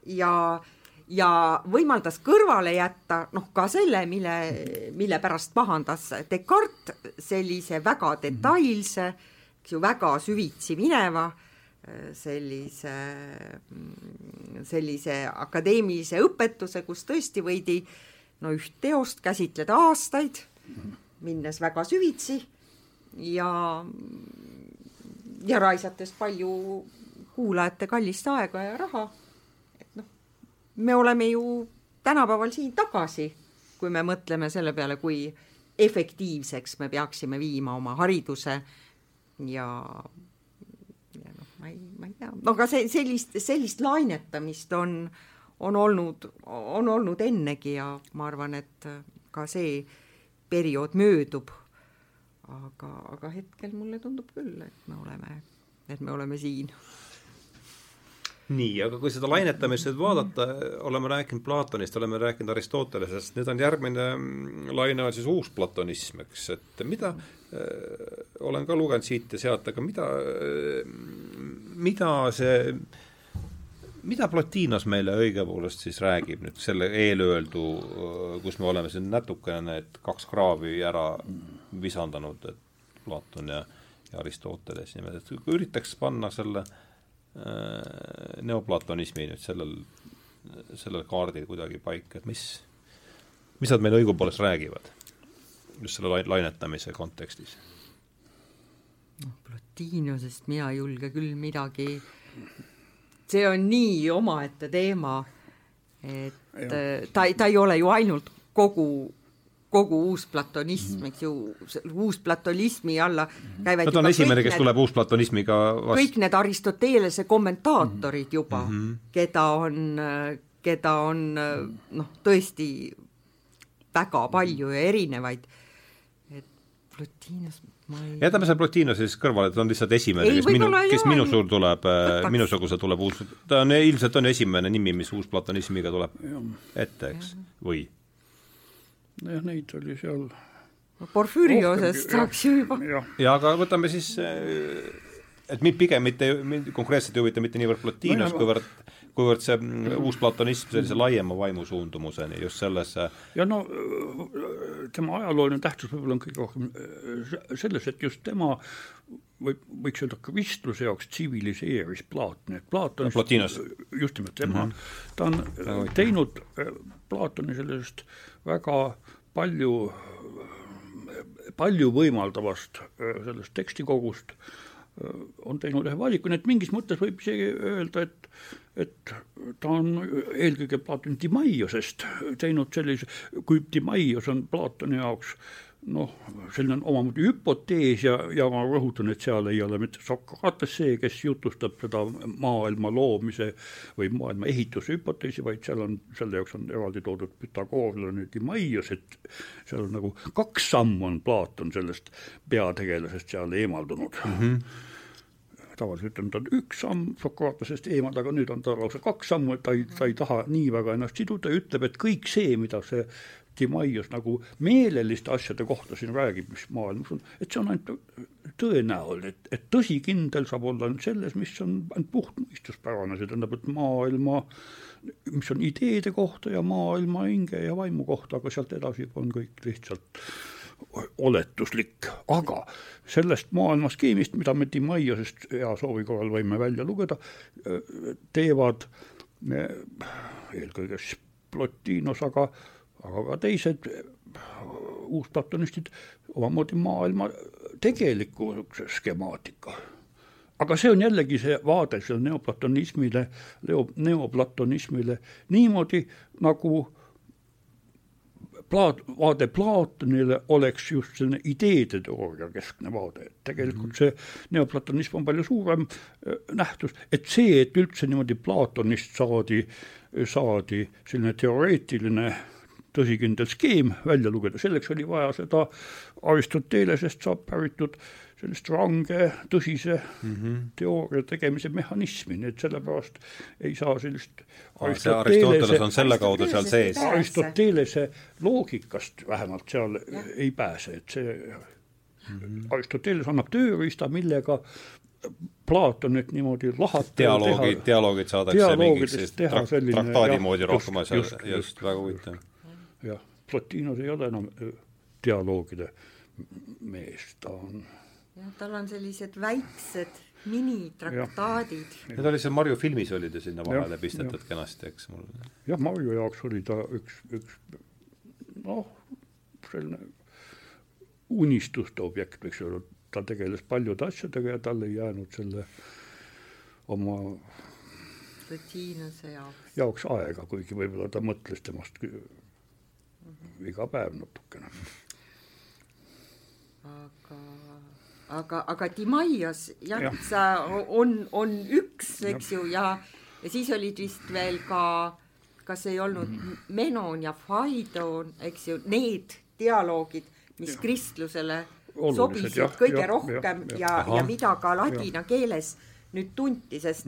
S2: ja ja võimaldas kõrvale jätta noh, ka selle, mille, mille pärast pahandas Descartes, sellise väga detailse, eks ju, väga süvitsi mineva sellise, sellise akadeemilise õpetuse, kus tõesti võidi no üht teost käsitleda aastaid, minnes väga süvitsi ja, ja raisates palju kuulajate kallist aega ja raha me oleme ju tänapäeval siin tagasi, kui me mõtleme selle peale, kui efektiivseks me peaksime viima oma hariduse ja ja noh, ma ei, ma ei tea, no aga see, sellist, sellist lainetamist on, on olnud, on olnud ennegi ja ma arvan, et ka see periood möödub. aga, aga hetkel mulle tundub küll, et me oleme, et me oleme siin
S1: nii, aga kui seda lainetamist nüüd vaadata, oleme rääkinud Platonist, oleme rääkinud Aristotelesest, nüüd on järgmine mm, laine on siis uusplatonism, eks, et mida äh,, olen ka lugenud siit ja sealt, aga mida äh,, mida see, mida Plotinos meile õigepoolest siis räägib nüüd selle eelöeldu, äh, kus me oleme siin natukene need kaks kraavi ära visandanud, et Platon ja, ja Aristoteles niimoodi, et üritaks panna selle Äh, neoplatonismi nüüd sellel, sellel kaardil kuidagi paika, et mis, mis nad meile õigupoolest räägivad? Just selle lainetamise kontekstis?
S2: noh, Plotinosest mina ei julge küll midagi, see on nii omaette teema, et ta, ta ei ole ju ainult kogu kogu uusplatonism, eks ju, uusplatonismi alla käivad
S1: Nad on esimene, kes need, tuleb uusplatonismiga
S2: vastu. kõik need Aristotelese kommentaatorid mhm. juba mm, -hmm. keda on, keda on noh, tõesti väga palju ja erinevaid, et Plotinos ma ei
S1: jätame selle Plotinose siis kõrvale, ta on lihtsalt esimene, kes minu, kes minu suur tuleb, minusuguse tuleb uus, ta on ilmselt on esimene nimi, mis uusplatonismiga tuleb ette, eks, või?
S3: Jah, neid oli seal
S2: Porfüriosest saaks ju juba.
S1: ja aga võtame siis, eh, et mind pigem mitte, mind konkreetselt ei huvita mitte niivõrd Plotinos no,, kuivõrd, kuivõrd see mm, uus platonism sellise laiema vaimusuundumuseni, just sellesse
S3: ja no tema ajalooline tähtsus võib-olla on kõige rohkem selles, et just tema võib, võiks öelda kristluse jaoks tsiviliseeris Platoni, et Platon
S1: no, Plotinos.
S3: just nimelt tema mm, -hmm. ta on teinud Platoni sellisest väga palju, palju võimaldavast sellest tekstikogust on teinud ühe valiku, nii et mingis mõttes võib isegi öelda, et et ta on eelkõige Platon Timaiosest teinud sellise, kui Timaios on Platoni jaoks noh, selline omamoodi hüpotees ja, ja ma rõhutan, et seal ei ole mitte Sokrates see, kes jutustab seda maailma loomise või maailma ehituse hüpoteesi, vaid seal on, selle jaoks on eraldi toodud Pythagorlane Timaios, et seal on nagu kaks sammu on Platon sellest peategelasest seal eemaldunud mm. -hmm tavaliselt on ta üks samm Sokratesest eemal, aga nüüd on ta lausa kaks sammu, et ta ei, ta ei taha nii väga ennast siduda ja ütleb, et kõik see, mida see Timaios nagu meeleliste asjade kohta siin räägib, mis maailmas on, et see on ainult tõenäoline, et, et tõsikindel saab olla ainult selles, mis on ainult puhtmõistuspärane, see tähendab, et maailma, mis on ideede kohta ja maailma hinge ja vaimu kohta, aga sealt edasi on kõik lihtsalt oletuslik, aga sellest maailma skeemist, mida me Timaiosest hea soovi korral võime välja lugeda, teevad eelkõige siis Plotinos, aga, aga ka teised uusplatonistid omamoodi maailma tegeliku skemaatika. Aga see on jällegi see vaade seal neoplatonismile, neoplatonismile niimoodi, nagu plaat-, vaade Platonile oleks just selline ideede teooria keskne vaade, et tegelikult mhm. see neoplatonism on palju suurem äh, nähtus, et see, et üldse niimoodi Platonist saadi, saadi selline teoreetiline tõsikindel skeem välja lugeda, selleks oli vaja seda Aristotelesest saab päritud sellist range, tõsise mm -hmm. teooria tegemise mehhanismi, nii et sellepärast ei saa sellist
S1: Aristoteles on selle kaudu seal sees.
S3: Aristotelese loogikast vähemalt seal ja. ei pääse, et see mm -hmm. Aristoteles annab tööriista, millega Platonit niimoodi lahata
S1: dialoogid, dialoogid saadakse mingiks trak-, traktaadi moodi rohkem asja, just, väga huvitav.
S3: Jah, Plotinos ei ole enam dialoogide mees, ta on
S2: jah, tal on sellised väiksed minitraktaadid.
S1: Need oli seal Marju filmis olid ju sinna vahele pistetud ja. kenasti, eks mul.
S3: jah, Marju jaoks oli ta üks, üks noh, selline unistuste objekt, võiks öelda, ta tegeles paljude asjadega ja tal ei jäänud selle oma
S2: rutiinuse jaoks.
S3: jaoks aega, kuigi võib-olla ta mõtles temast. Iga päev natukene.
S2: aga aga, aga Dimaios jah ja. sa on, on üks, eks ja. ju, ja, ja siis olid vist veel ka, kas ei olnud mm. Menon ja Faidon, eks ju, need dialoogid, mis ja. kristlusele Olulised, sobisid jah, kõige ja, rohkem ja, ja, ja, ja mida ka ladina ja. keeles nüüd tunti, sest,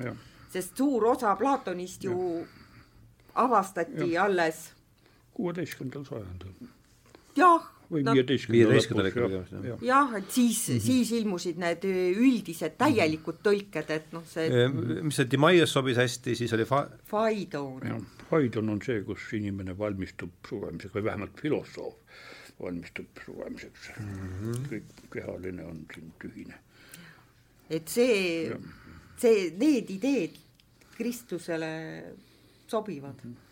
S2: sest suur osa Platonist ju ja. avastati ja. alles
S3: kuueteistkümnendal sajandil.
S2: jah
S3: või viieteistkümnenda
S2: lõpus, jah. jah, et siis mm, -hmm. siis ilmusid need üldised täielikud tõlked, et noh, see
S1: mis see Dimaios sobis hästi, siis oli fa-?
S2: Faidon.
S3: Faidon on see, kus inimene valmistub suremiseks või vähemalt filosoof valmistub suremiseks mm. -hmm. kõik kehaline on siin tühine.
S2: et see, see, need ideed kristlusele sobivad mm. -hmm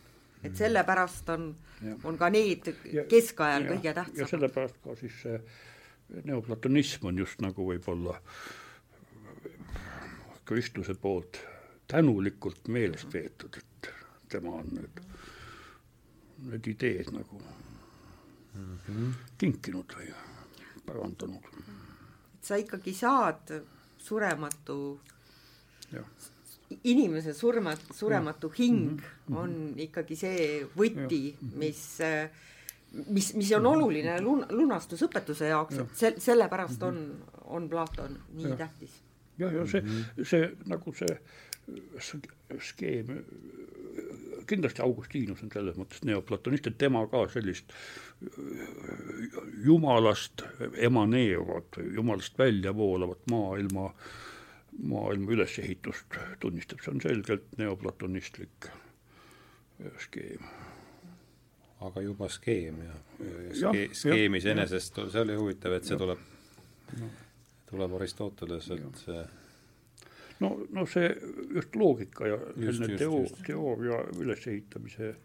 S2: et sellepärast on, on ka need ja, keskajal ja, kõige tähtsamad.
S3: ja sellepärast ka siis see neoplatonism on just nagu võib-olla Kristuse poolt tänulikult meeles peetud, et tema on need, need ideed nagu mm -hmm. kinkinud või parandanud.
S2: et sa ikkagi saad surematu inimese surma, surematu hing mm -hmm. on ikkagi see võti, mis mis, mis on oluline lun-, lunastusõpetuse jaoks, et se-, sellepärast on, on Platon nii ja. tähtis.
S3: jah, ja see, see nagu see skeem, kindlasti Augustinus on selles mõttes neoplatonist, et tema ka sellist jumalast emaneeruvat, jumalast välja voolavat maailma äh, maailma ülesehitust tunnistab, see on selgelt neoplatonistlik äh, skeem.
S1: aga juba skeem ja, ja, skeem iseenesest, see oli huvitav, et see tuleb no. tuleb Aristoteleselt see
S3: no, no see just loogika ja
S1: Just,
S3: selline
S1: just,
S3: teo, teooria ülesehitamise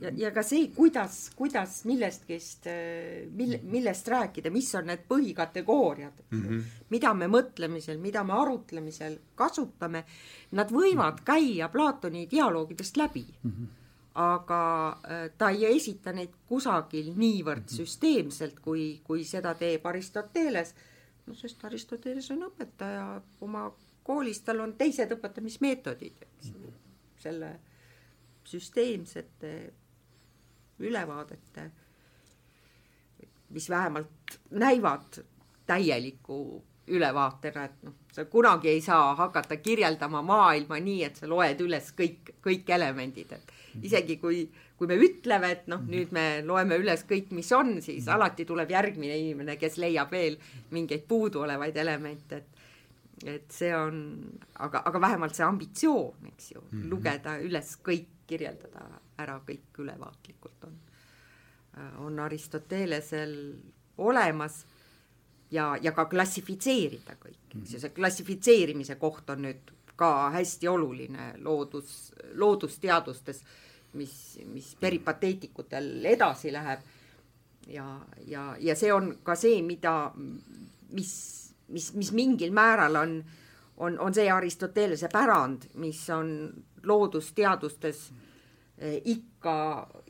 S2: ja, ja ka see, kuidas, kuidas millestkist, mille, millest rääkida, mis on need põhikategooriad mm, -hmm. mida me mõtlemisel, mida me arutlemisel kasutame, nad võivad käia Platoni dialoogidest läbi mm. -hmm aga äh, ta ei esita neid kusagil niivõrd süsteemselt, kui, kui seda teeb Aristoteles. no sest Aristoteles on õpetaja. Oma koolis, tal on teised õpetamismeetodid, eks. Ju, selle süsteemsete ülevaadete, mis vähemalt näivad täieliku ülevaatena, et noh, sa kunagi ei saa hakata kirjeldama maailma nii, et sa loed üles kõik, kõik elemendid, et isegi kui, kui me ütleme, et noh, nüüd me loeme üles kõik, mis on, siis alati tuleb järgmine inimene, kes leiab veel mingeid puuduolevaid elemente, et et see on, aga, aga vähemalt see ambitsioon, eks ju mm, -hmm. lugeda üles kõik, kirjeldada ära kõik ülevaatlikult on, on Aristotelesel olemas ja, ja ka klassifitseerida kõik, eks ju, see klassifitseerimise koht on nüüd ka hästi oluline loodus, loodusteadustes, mis, mis peripateetikutel edasi läheb. ja, ja, ja see on ka see, mida, mis mis, mis mingil määral on, on, on see Aristotelese pärand, mis on loodusteadustes eh, ikka,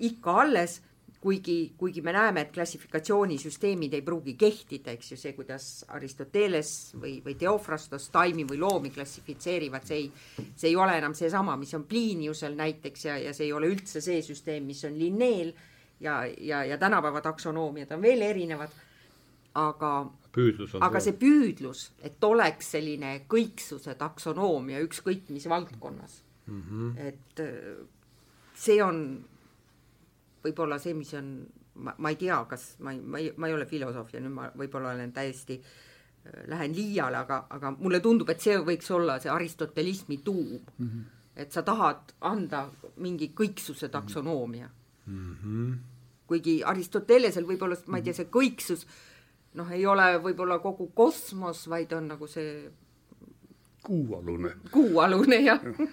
S2: ikka alles, kuigi, kuigi me näeme, et klassifikatsioonisüsteemid ei pruugi kehtida, eks ju, see, kuidas Aristoteles või, või Theophrastos taimi või loomi klassifitseerivad, see ei, see ei ole enam seesama, mis on Pliniusel näiteks ja, ja see ei ole üldse see süsteem, mis on Linneel ja, ja, ja tänapäeva taksonoomiad on veel erinevad, aga
S1: püüdlus on
S2: aga see püüdlus, et oleks selline kõiksuse taksonoomia ükskõik mis valdkonnas mm. -hmm. et äh, see on võib-olla see, mis on, ma, ei tea, kas ma ei, ma ei, ma ei ole filosoof ja nüüd ma võib-olla olen täiesti äh, Lähen liiale, aga, aga mulle tundub, et see võiks olla see aristotelismi tuum mm. -hmm. et sa tahad anda mingi kõiksuse taksonoomia mm. -hmm. kuigi Aristotelesel võib-olla, ma ei tea, see kõiksus -hmm noh, ei ole võib-olla kogu kosmos, vaid on nagu see
S3: kuualune.
S2: kuualune jah ja. mm.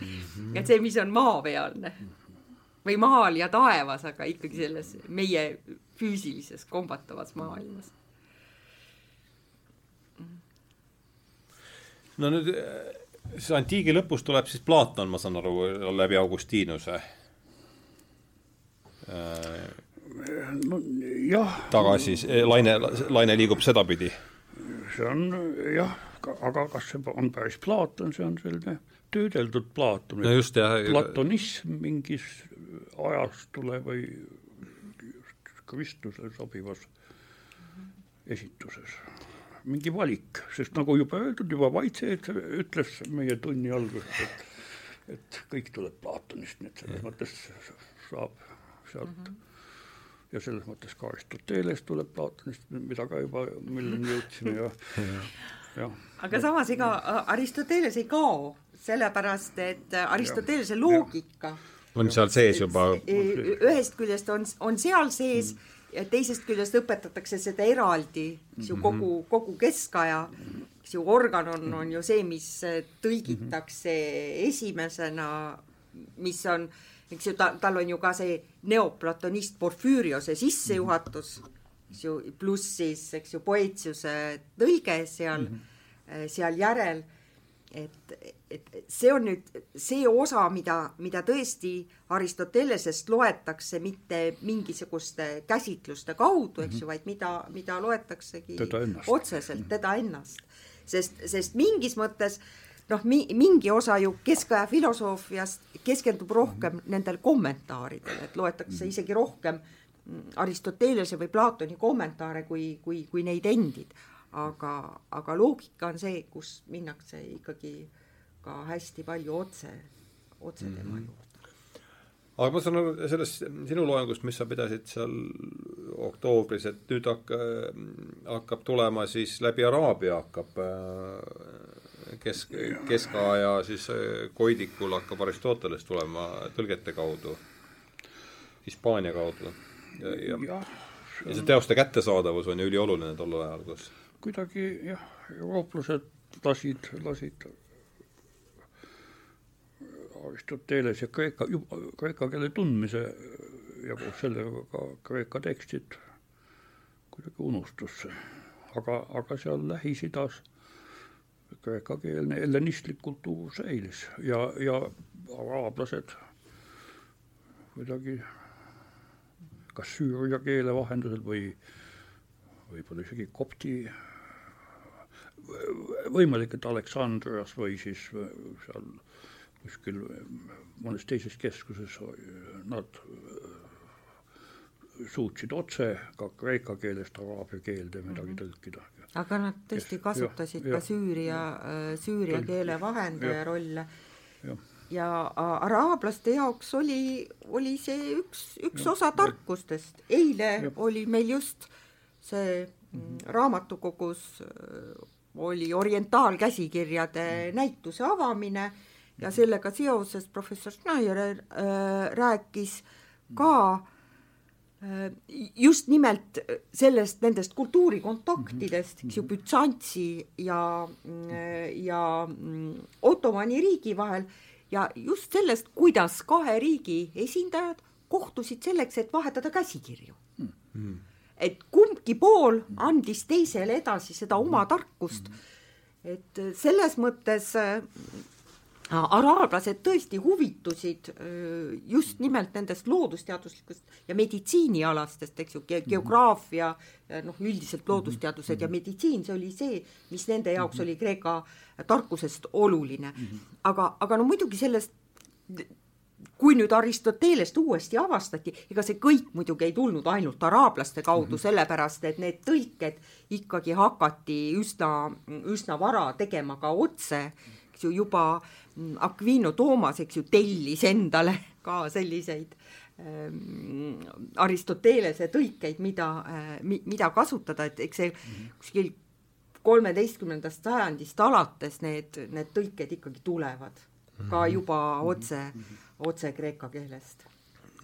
S2: -hmm. et see, mis on maapealne või maal ja taevas, aga ikkagi selles meie füüsilises kombatavas maailmas.
S1: no nüüd siis antiigi lõpus tuleb siis Platon, ma saan aru, läbi Augustinuse
S3: no jah.
S1: tagasi, laine, laine liigub sedapidi?
S3: see on jah, aga kas see on päris Platon, see on selline töödeldud Platon.
S1: no just, jah.
S3: platonism mingis ajastule või kristlusele sobivas esituses. mingi valik, sest nagu juba öeldud, juba Vaitseed ütles meie tunni alguses, et et kõik tuleb Platonist, nii et selles mõttes saab sealt mm -hmm ja selles mõttes ka Aristoteles tuleb Platonist, mida ka juba, milleni jõudsime ja jah.
S2: aga samas ega Aristoteles ei kao, sellepärast et Aristotelese loogika
S1: on seal sees juba.
S2: ühest küljest on, on seal sees mm. ja teisest küljest õpetatakse seda eraldi, eks ju, kogu, mhm. kogu keskaja, eks ju, organ on, on ju see, mis tõlgitakse esimesena, mis on äh, eks ju, ta, tal on ju ka see neoplatonist Porfüüriose sissejuhatus, eks ju, pluss siis, eks ju, Poetiuse tõige seal mm, -hmm. seal järel. et, et see on nüüd see osa, mida, mida tõesti Aristotelesest loetakse mitte mingisuguste käsitluste kaudu, eks ju, vaid mida, mida loetaksegi
S3: teda
S2: otseselt teda ennast. sest, sest mingis mõttes äh, noh, mi-, mingi osa ju keskaja filosoofiast keskendub rohkem mm -hmm. nendel kommentaaridel, et loetakse mhm. isegi rohkem Aristotelese või Platoni kommentaare kui, kui, kui neid endid. aga, aga loogika on see, kus minnakse ikkagi ka hästi palju otse, otse tema mm -hmm. juurde
S1: aga ma saan aru sellest sinu loengust, mis sa pidasid seal oktoobris, et nüüd hakka, hakkab tulema siis läbi Araabia hakkab äh, kesk, keskaja siis äh, Koidikul hakkab Aristoteles tulema tõlgete kaudu, Hispaania kaudu. ja, ja, ja see teoste kättesaadavus on ju ülioluline tollel ajal, kus
S3: kuidagi jah, eurooplased lasid, lasid Aristoteles ja Kreeka, kreeka keele tundmise ja koos sellega ka kreeka tekstid kuidagi unustusse. aga, aga seal Lähis-Idas kreekakeelne hellenistlik kultuur säilis ja, ja araablased kuidagi kas süüria keele vahendusel või võib-olla isegi kopti, võimalik, et Aleksandrias või siis seal kuskil mõnes teises keskuses nad suutsid otse ka kreeka keelest araabia keelde midagi mhm. tõlkida.
S2: Aga nad tõesti kasutasid ja, ka Süüria, Süüria keele vahendaja ja, rolle. ja araablaste jaoks oli, oli see üks, üks ja, osa tarkustest. eile ja. oli meil just see mm, raamatukogus oli orientaalkäsikirjade mm. näituse avamine ja sellega seoses professor Schneier äh, rääkis ka äh, just nimelt sellest, nendest kultuurikontaktidest, eks ju, Bütsantsi ja, ja Ottomani riigi vahel ja just sellest, kuidas kahe riigi esindajad kohtusid selleks, et vahetada käsikirju. Mm.. et kumbki pool andis teisele edasi seda oma tarkust. et selles mõttes araablased tõesti huvitusid just nimelt nendest loodusteaduslikust ja meditsiinialastest, eks ju, geograafia, noh, üldiselt loodusteadused ja meditsiin, see oli see, mis nende jaoks oli Kreeka tarkusest oluline. aga, aga no muidugi sellest kui nüüd Aristotelest uuesti avastati, ega see kõik muidugi ei tulnud ainult araablaste kaudu, sellepärast et need tõlked ikkagi hakati üsna, üsna vara tegema ka otse, eks ju, juba Aquino Toomas, eks ju, tellis endale ka selliseid ähm, Aristotelese tõikeid, mida äh,, mida kasutada, et eks see kuskil kolmeteistkümnendast sajandist alates need, need tõiked ikkagi tulevad ka mhm. juba otse, otse kreeka keelest.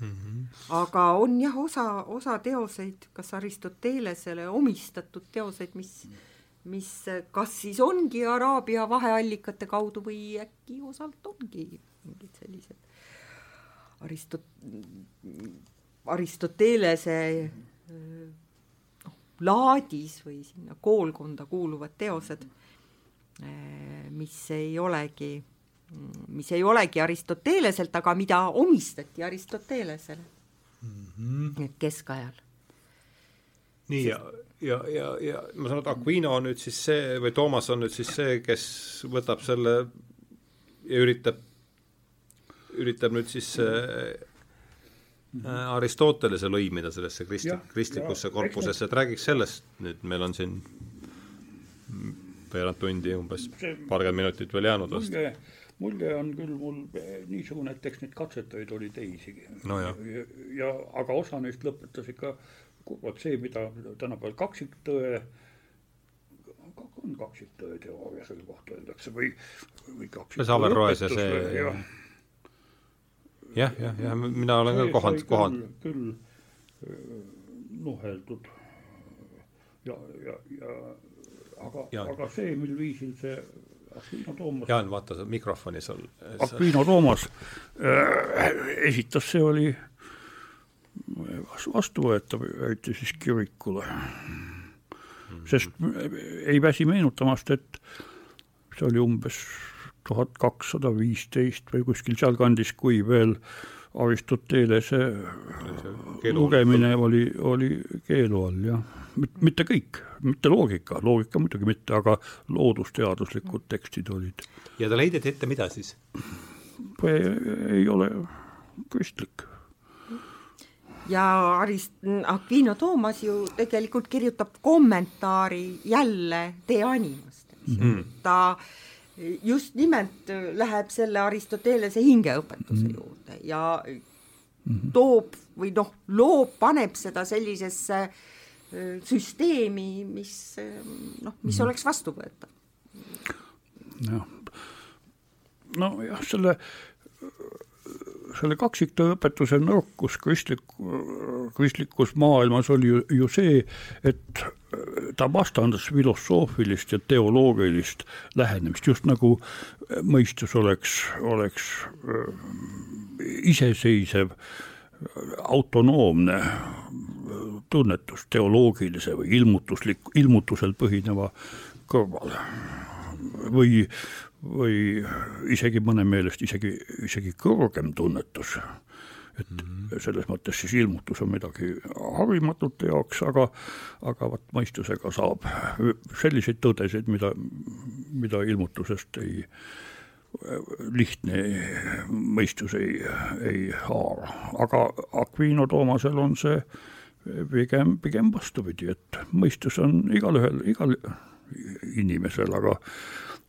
S2: Mm -hmm. aga on jah, osa, osa teoseid, kas Aristotelesele omistatud teoseid, mis mm mis kas siis ongi Araabia vaheallikate kaudu või äkki osalt ongi mingid sellised Aristot-, Aristotelese noh, laadis või sinna koolkonda kuuluvad teosed, mis ei olegi, mis ei olegi Aristoteleselt, aga mida omistati Aristotelesele mm -hmm. keskajal.
S1: nii Sest... ja ja, ja, ma saan aru, et Aquino on nüüd siis see või Toomas on nüüd siis see, kes võtab selle ja üritab, üritab nüüd siis äh, Aristotelese lõimida sellesse kristlik, kristlikusse korpusesse, et räägiks sellest nüüd, meil on siin veerand tundi umbes, paarkümmend minutit veel jäänud vast.
S3: mulje on küll mul niisugune, et eks neid katsetajaid oli teisigi
S1: no.
S3: ja, ja aga osa neist lõpetas ikka vot see, mida tänapäeval kaksiktõe, on kaksiktõe teooria selle kohta öeldakse või, või
S1: kaksiktõe see jah, jah, jah, ja mina olen ka kohanud, kohanud.
S3: küll nuheldud ja, ja, ja aga, aga see, mil viisil see Aquino Toomas
S1: Jaan, vaata mikrofoni sul.
S3: Aquino Toomas äh, esitas, see oli äh, vastuvõetav, eriti siis kirikule. sest ei väsi meenutamast, et see oli umbes tuhat kakssada viisteist või kuskil sealkandis, kui veel Aristotelese lugemine oli, oli keelu all, jah. mitte kõik, mitte loogika, loogika muidugi mitte, aga loodusteaduslikud tekstid olid.
S1: ja talle heideti ette mida siis?
S3: ei ole kristlik
S2: ja Arist-, Aquino Toomas ju tegelikult kirjutab kommentaari jälle De Animast mm, -hmm. ta just nimelt läheb selle Aristotelese hingeõpetuse mm -hmm. juurde ja mm -hmm. toob või noh, loob, paneb seda sellisesse süsteemi, mis noh, mis mm -hmm. oleks vastuvõetav.
S3: jah, nojah, selle selle kaksiktõeõpetuse nõrkus kristlik, kristlikus maailmas oli ju, ju see, et ta vastandas filosoofilist ja teoloogilist lähenemist, just nagu mõistus oleks, oleks iseseisev, autonoomne tunnetus teoloogilise või ilmutuslik, ilmutusel põhineva kõrval. Või, või isegi mõne meelest isegi, isegi kõrgem tunnetus et mm -hmm. selles mõttes siis ilmutus on midagi harimatute jaoks, aga, aga vot mõistusega saab selliseid tõdesid, mida, mida ilmutusest ei, lihtne mõistus ei, ei haara, aga Aquino Toomasel on see pigem, pigem vastupidi, et mõistus on igalühel, igal inimesel, aga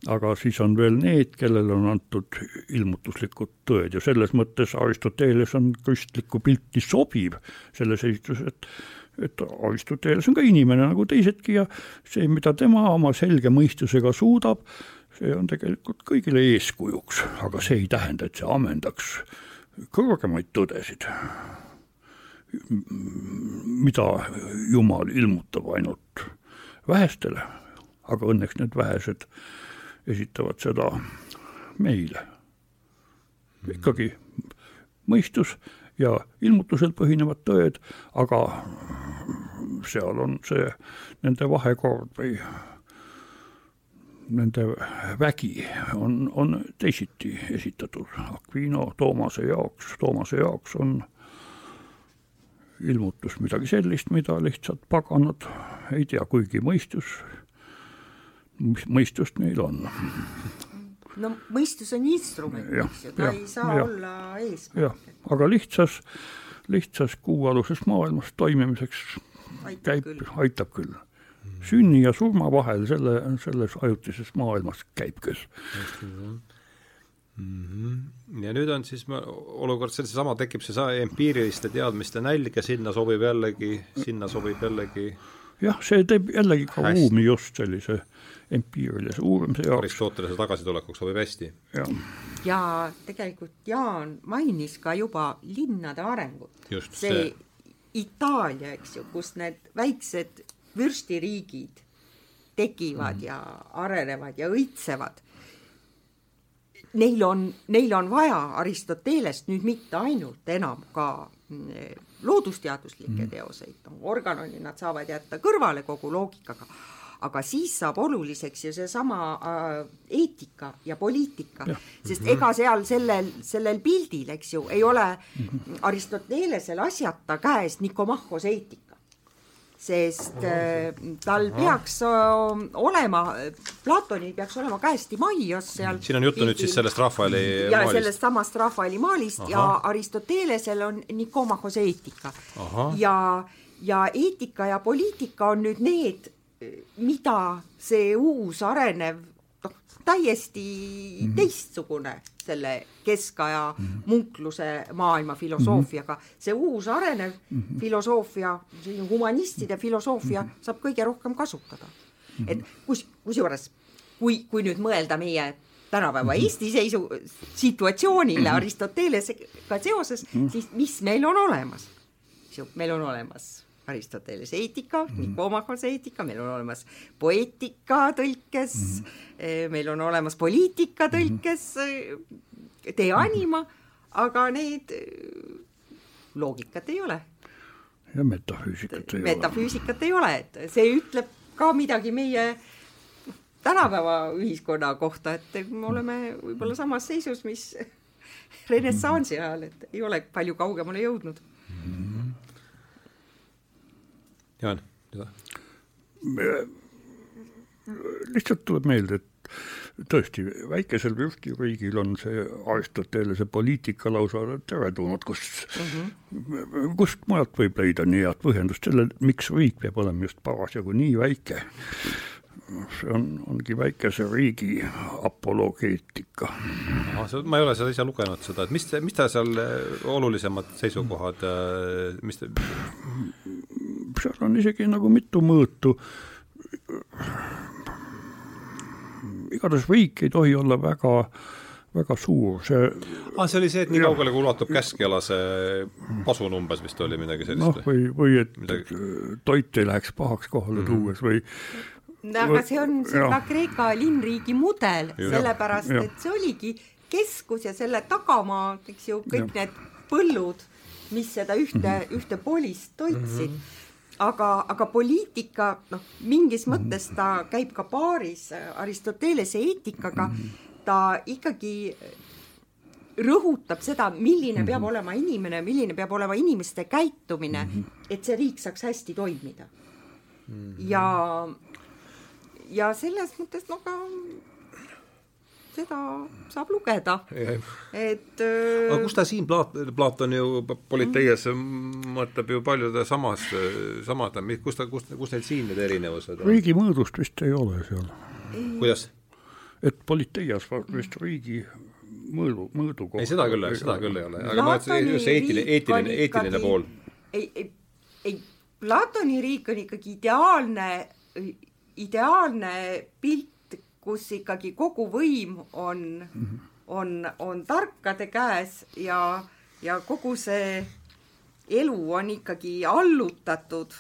S3: aga siis on veel need, kellele on antud ilmutuslikud tõed. Ja selles mõttes Aristoteles on kristlikku pilti sobiv selles esituses, et et Aristoteles on ka inimene nagu teisedki ja see, mida tema oma selge mõistusega suudab, see on tegelikult kõigile eeskujuks, aga see ei tähenda, et see ammendaks kõrgemaid tõdesid, mida Jumal ilmutab ainult vähestele, aga õnneks need vähesed esitavad seda meile. ikkagi mõistus ja ilmutusel põhinevad tõed, aga seal on see nende vahekord või nende vägi on, on teisiti esitatud. Aquino Toomase jaoks, Toomase jaoks on ilmutus midagi sellist, mida lihtsalt paganad ei tea, kuigi mõistus mis mõistust neil on.
S2: no mõistus on instrument, eks ju, ta ja, ei saa ja, olla eesmärk.
S3: jah, aga lihtsas, lihtsas kuualuses maailmas toimimiseks aitab käib, aitab küll. sünni ja surma vahel selle, selles ajutises maailmas käib küll.
S1: Mm -hmm. ja nüüd on siis olukord seesama, tekib seesama empiiriliste teadmiste nälg ja sinna sobib jällegi, sinna sobib jällegi
S3: jah, see teeb jällegi ka ruumi just sellise empiirilise uurimise jaoks.
S1: Aristotelese tagasitulekuks sobib hästi.
S2: ja tegelikult Jaan mainis ka juba linnade arengut. see, see Itaalia, eks ju, kus need väiksed vürstiriigid tekivad mm. ja arenevad ja õitsevad. Neil on, neil on vaja Aristotelest nüüd mitte ainult enam ka mm, loodusteaduslikke mm. teoseid, organoni nad saavad jätta kõrvale kogu loogikaga aga siis saab oluliseks ju seesama äh, eetika ja poliitika, sest ega seal sellel, sellel pildil, eks ju, ei ole Aristotelesel asjata käes Nikomahhos eetika sest äh, tal peaks äh, olema, Platonil peaks olema käes Timaios seal.
S1: siin on juttu nüüd siis sellest Rafaeli
S2: ja maalist. sellest samast Rafaeli maalist Aha. ja Aristotelesel on Nikomahos eetika. ja, ja eetika ja poliitika on nüüd need mida see uus arenev noh, täiesti mm -hmm. teistsugune selle keskaja mm -hmm. munkluse maailma filosoofiaga, mhm. see uus arenev mm -hmm. filosoofia, selline humanistide filosoofia mm -hmm. saab kõige rohkem kasutada mm. -hmm. et kus, kusjuures kui, kui nüüd mõelda meie tänapäeva mm -hmm. Eesti seisu, situatsioonile mm -hmm. Aristotelesega seoses mm, -hmm. siis mis meil on olemas? meil on olemas Aristotelese eetika mm, -hmm. Nikomachose eetika, meil on olemas poeetika tõlkes mm, -hmm. meil on olemas poliitika mhm. tõlkes mm, -hmm. De Anima, aga need loogikat ei ole.
S3: ja metafüüsikat ei
S2: metafüüsikat ole. ei ole, et see ütleb ka midagi meie tänapäeva ühiskonna kohta, et me oleme võib-olla samas seisus, mis renessansi ajal, et ei ole palju kaugemale jõudnud mm. -hmm
S1: Jaan, mida?
S3: lihtsalt tuleb meelde, et tõesti, väikesel vürstiriigil on see Aristotelese poliitika lausa teretulnud, kust mm, -hmm. kust mujalt võib leida nii head põhjendust sellele, miks riik peab olema just parasjagu nii väike see on, ongi väikese riigi apologeetika.
S1: ma ei ole seda ise lugenud, seda, et mis, mis ta seal olulisemad seisukohad, mis te
S3: seal on isegi nagu mitu mõõtu. igatahes riik ei tohi olla väga, väga suur, see
S1: ah, see oli see, et nii kaugele, kui ulatub käskjala see pasun umbes vist oli midagi sellist
S3: noh, või, või et midagi... toit ei läheks pahaks kohale mm -hmm. tuues või
S2: aga see on seda Kreeka linnriigi mudel, sellepärast et see oligi keskus ja selle tagamaa, eks ju, kõik ja. need põllud, mis seda ühte mm, -hmm. ühte polist toitsid mm. -hmm aga, aga poliitika noh, mingis mõttes ta käib ka paaris Aristotelese eetikaga, ta ikkagi rõhutab seda, milline peab mhm. olema inimene, milline peab olema inimeste käitumine, mhm. et see riik saaks hästi toimida. Mhm. ja, ja selles mõttes no ka seda saab lugeda, et
S1: aga kus ta siin Plaat-, Platon ju Politeias mõtleb ju paljude samas, samad, kus ta, kus, kus need siin need erinevused on?
S3: riigi mõõdust vist ei ole seal.
S1: kuidas?
S3: et Politeias vist riigi mõõdu, mõõdu
S1: ei, seda küll, seda küll ei ole, aga ma ütlesin just see eetiline, eetiline, eetiline pool.
S2: ei, ei, ei, Platoni riik on ikkagi ideaalne, ideaalne pilt kus ikkagi kogu võim on -hmm. on, on tarkade käes ja, ja kogu see elu on ikkagi allutatud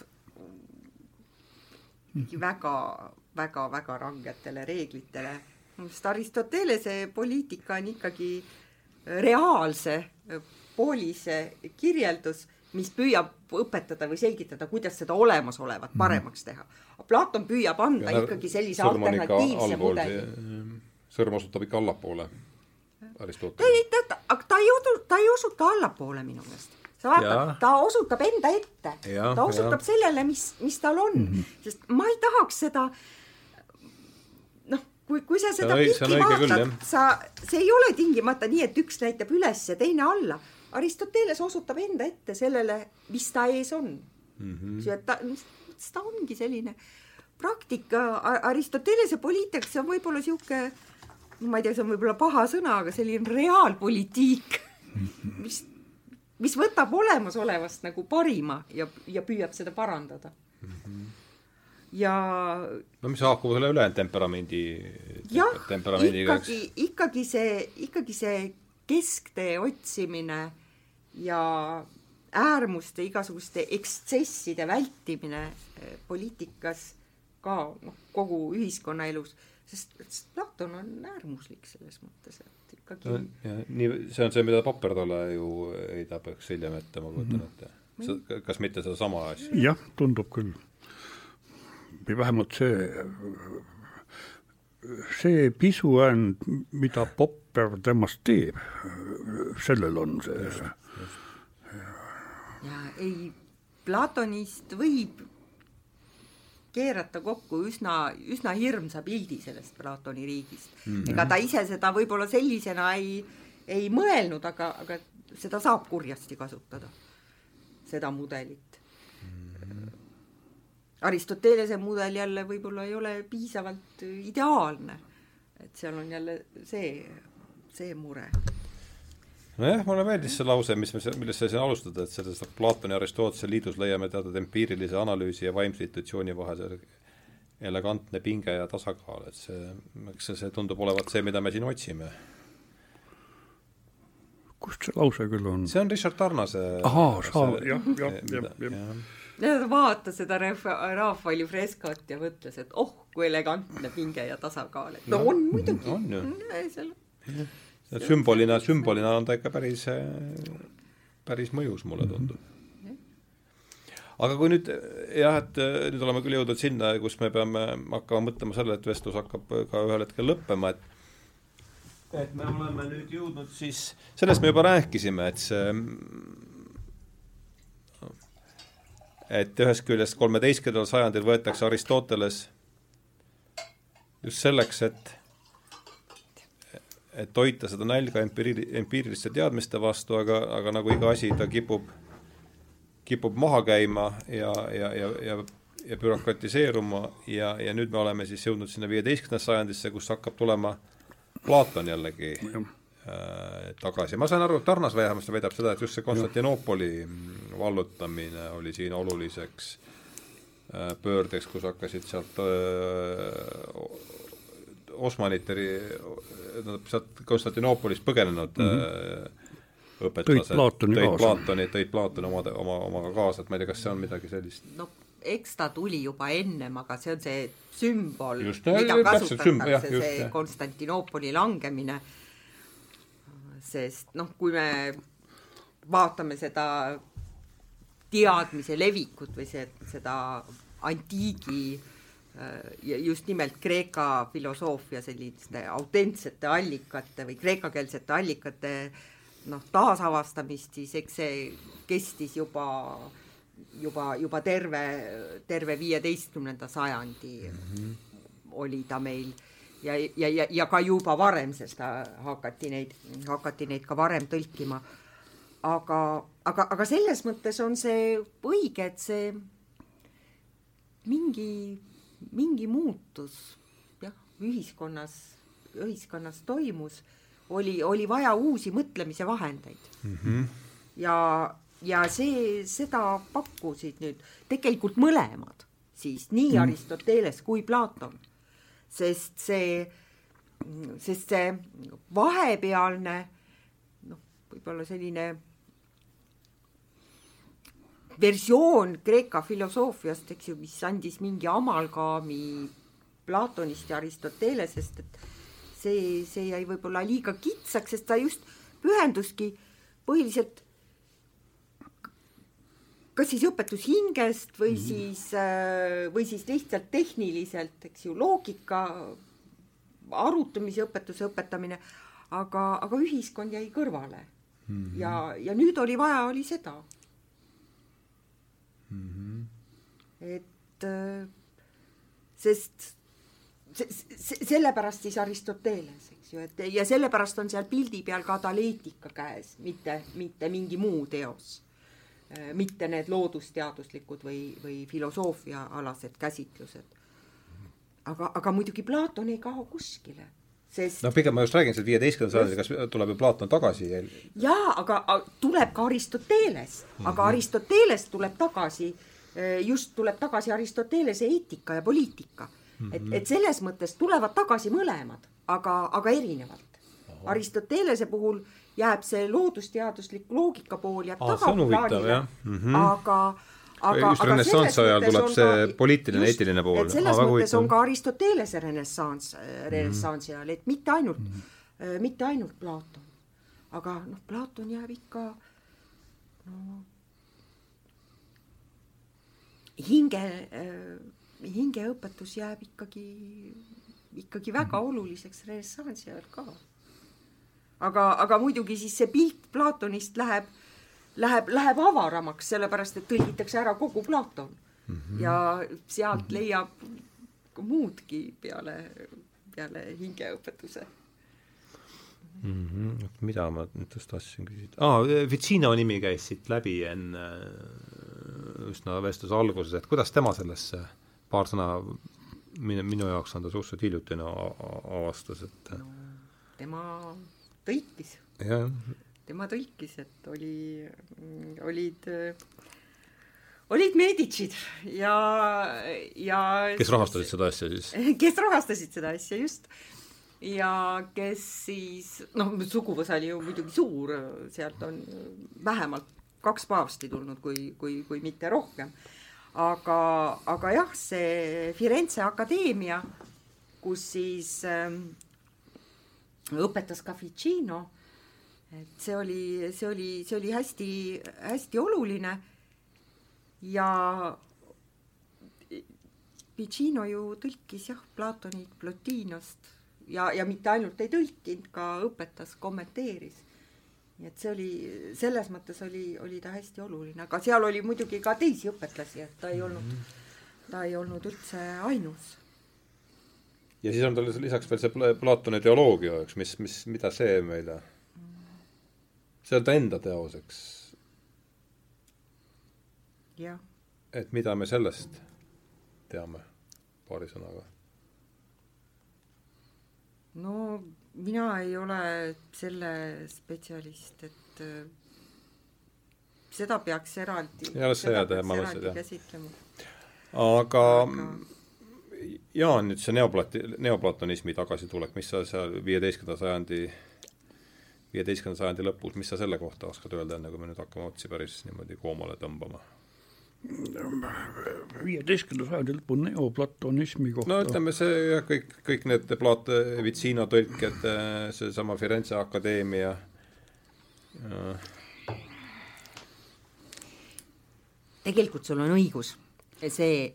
S2: väga, väga, väga rangetele reeglitele. sest Aristotelese poliitika on ikkagi reaalse poolise kirjeldus mis püüab õpetada või selgitada, kuidas seda olemasolevat paremaks teha. Platon püüab anda ja, ikkagi sellise alternatiivse mudeli.
S1: sõrm osutab ikka allapoole, Aristoteles.
S2: ta ei, ta, aga ta ei osu-, ta ei osuta allapoole minu meelest. sa vaata, ta osutab enda ette. ta osutab ja. sellele, mis, mis tal on mm, -hmm. sest ma ei tahaks seda noh, kui, kui sa seda pilti vaatad, sa, see ei ole tingimata nii, et üks näitab üles ja teine alla Aristoteles osutab enda ette sellele, mis ta ees on mm. -hmm. ta, ta ongi selline praktika, Aristotelese poliitika, see on võib-olla sihuke, ma ei tea, see on võib-olla paha sõna, aga selline reaalpoliitik, mis, mis võtab olemasolevast nagu parima ja, ja püüab seda parandada mm. -hmm ja
S1: no mis haakub selle ülejäänud temperamendi
S2: jah, ikkagi, ikkagi see, ikkagi see kesktee otsimine ja äärmuste, igasuguste ekstsesside vältimine eh, poliitikas ka noh, kogu ühiskonnaelus, sest, sest Platon on äärmuslik selles mõttes, et ikkagi no,
S1: ja, nii, see on see, mida Papertolle ju heidab, eks hiljem ette, ma kujutan mhm. ette mm. -hmm. kas mitte sedasama asja?
S3: jah, tundub küll. või vähemalt see, see pisuänd, mida Popper temast teeb, sellel on see
S2: ja ei, Platonist võib keerata kokku üsna, üsna hirmsa pildi sellest Platoni riigist mm. -hmm. ega ta ise seda võib-olla sellisena ei, ei mõelnud, aga, aga seda saab kurjasti kasutada, seda mudelit. Aristotelese mudel jälle võib-olla ei ole piisavalt ideaalne, et seal on jälle see, see mure.
S1: Nojah, mulle meeldis see lause, mis me, millest sa siin alustad, et selles Platoni ja Aristotelese liidus leiame teatud empiirilise analüüsi ja vaimse intuitsiooni vahel elegantne pinge ja tasakaal, et see, eks see, see tundub olevat see, mida me siin otsime.
S3: kust see lause küll on?
S1: see on Richard Tarnase
S3: ahaa, saa-, jah, jah, jah, jah
S2: vaatas seda Rafaeli freskot ja mõtles, et oh, kui elegantne pinge ja tasakaal, et no, no on muidugi.
S1: on ju. Sümbolina, sümbolina on ta ikka päris, päris mõjus, mulle tundub. aga kui nüüd jah, et nüüd oleme küll jõudnud sinna, kus me peame hakkama mõtlema sellele, et vestlus hakkab ka ühel hetkel lõppema, et et me oleme nüüd jõudnud siis, sellest me juba rääkisime, et see et ühest küljest kolmeteistkümnendal sajandil võetakse Aristoteles just selleks, et et toita seda nälga empiiri-, empiiriliste teadmiste vastu, aga, aga nagu iga asi, ta kipub, kipub maha käima ja, ja, ja, ja, ja bürokratiseeruma ja, ja nüüd me oleme siis jõudnud sinna viieteistkümnendasse sajandisse, kus hakkab tulema Platon jällegi tagasi. ma saan aru, et Tarnas vähemasti väidab seda, et just see Konstantinoopoli vallutamine oli siin oluliseks äh, pöördeks, kus hakkasid sealt äh, Osmanite, tähendab sealt Konstantinoopolist põgenenud mm -hmm. õpetlased
S3: tõid Platoni
S1: tõid. Platoni, tõid Platoni oma, oma, omaga kaasa, et ma ei tea, kas see on midagi sellist
S2: no eks ta tuli juba ennem, aga see on see sümbol, mida kasutatakse, see
S1: jah.
S2: Konstantinoopoli langemine, sest noh, kui me vaatame seda teadmise levikut või see, seda antiigi äh, ja just nimelt Kreeka filosoofia selliste autentsete allikate või kreekakeelsete allikate noh, taasavastamist, siis eks see kestis juba, juba, juba terve, terve viieteistkümnenda sajandi mm -hmm. oli ta meil ja, ja, ja, ja ka juba varem, sest hakati neid, hakati neid ka varem tõlkima. aga, aga, aga selles mõttes on see õige, et see mingi, mingi muutus jah, ühiskonnas, ühiskonnas toimus, oli, oli vaja uusi mõtlemise vahendeid
S1: mm. -hmm.
S2: ja, ja see, seda pakkusid nüüd tegelikult mõlemad siis, nii mm. Aristoteles kui Platon. Sest see, sest see vahepealne noh, võib-olla selline versioon Kreeka filosoofiast, eks ju, mis andis mingi amalgaami Platonist ja Aristotelesest, et see, see jäi võib-olla liiga kitsaks, sest ta just pühenduski põhiliselt kas siis õpetus hingest või mm. siis, või siis lihtsalt tehniliselt, eks ju, loogika, arutamise õpetuse õpetamine, aga, aga ühiskond jäi kõrvale mm. -hmm. ja, ja nüüd oli vaja, oli seda mm. -hmm. et sest se, se, sellepärast siis Aristoteles, eks ju, et ja sellepärast on seal pildi peal ka taleetika käes, mitte, mitte mingi muu teos mitte need loodusteaduslikud või, või filosoofiaalased käsitlused. aga, aga muidugi Platon ei kao kuskile, sest
S1: no pigem ma just räägin, see viieteistkümnenda sajandi, kas tuleb ju Platon tagasi?
S2: jaa, aga tuleb ka Aristoteles mm, -hmm. aga Aristoteles tuleb tagasi, just tuleb tagasi Aristotelese eetika ja poliitika mm. -hmm. et, et selles mõttes tulevad tagasi mõlemad, aga, aga erinevalt. Aristotelese puhul äh, jääb see loodusteaduslik loogika pool jääb
S1: tagaplaanile,
S2: mm -hmm. aga aga,
S1: just renessansi ajal tuleb see ka, poliitiline, eetiline pool.
S2: selles ah, mõttes on ka Aristotelese renessanss, renessansi ajal, et mitte ainult mm, -hmm. mitte ainult Platon. aga noh, Platon jääb ikka no hinge, hingeõpetus jääb ikkagi, ikkagi väga -hmm. oluliseks renessansi ajal ka aga, aga muidugi siis see pilt Platonist läheb, läheb, läheb avaramaks, sellepärast et tõlgitakse ära kogu Platon mm. -hmm. ja sealt mm -hmm. leiab muudki peale, peale hingeõpetuse
S1: mm. -hmm. mida ma nüüd just tahtsin küsida ah,, Vicino nimi käis siit läbi enne üsna vestluse alguses, et kuidas tema sellesse paar sõna, minu, minu jaoks on ta suhteliselt hiljutine avastas, et no,
S2: tema tõlkis. tema tõlkis, et oli, olid, olid Medicid ja, ja
S1: kes rahastasid seda asja siis?
S2: kes rahastasid seda asja, just. ja kes siis, noh, suguvõsa oli ju muidugi suur, sealt on vähemalt kaks paavsti tulnud, kui, kui, kui mitte rohkem. aga, aga jah, see Firenze Akadeemia, kus siis äh, õpetas ka Ficino. et see oli, see oli, see oli hästi-hästi oluline. ja Ficino ju tõlkis jah, Platonit Plotinost ja, ja mitte ainult ei tõlkinud, ka õpetas, kommenteeris. nii et see oli, selles mõttes oli, oli ta hästi oluline, aga seal oli muidugi ka teisi õpetlasi, et ta ei olnud, ta ei olnud üldse ainus
S1: ja siis on tal lisaks veel see Platoni teoloogia, eks, mis, mis, mida see meile, see on ta enda teos, eks. et mida me sellest teame paari sõnaga?
S2: no mina ei ole selle spetsialist, et seda peaks eraldi.
S1: ei ole see teha, ma mõtlesin,
S2: jah.
S1: aga, aga Jaan, nüüd see neoplati-, neoplatonismi tagasitulek, mis sa seal viieteistkümnenda sajandi, viieteistkümnenda sajandi lõpus, mis sa selle kohta oskad öelda, enne kui me nüüd hakkame otsi päris niimoodi koomale tõmbama?
S3: viieteistkümnenda sajandi lõpu neoplatonismi kohta.
S1: no ütleme, see kõik, kõik need Plat-, Vitsino tõlked, seesama Firenze Akadeemia,
S2: tegelikult sul on õigus, see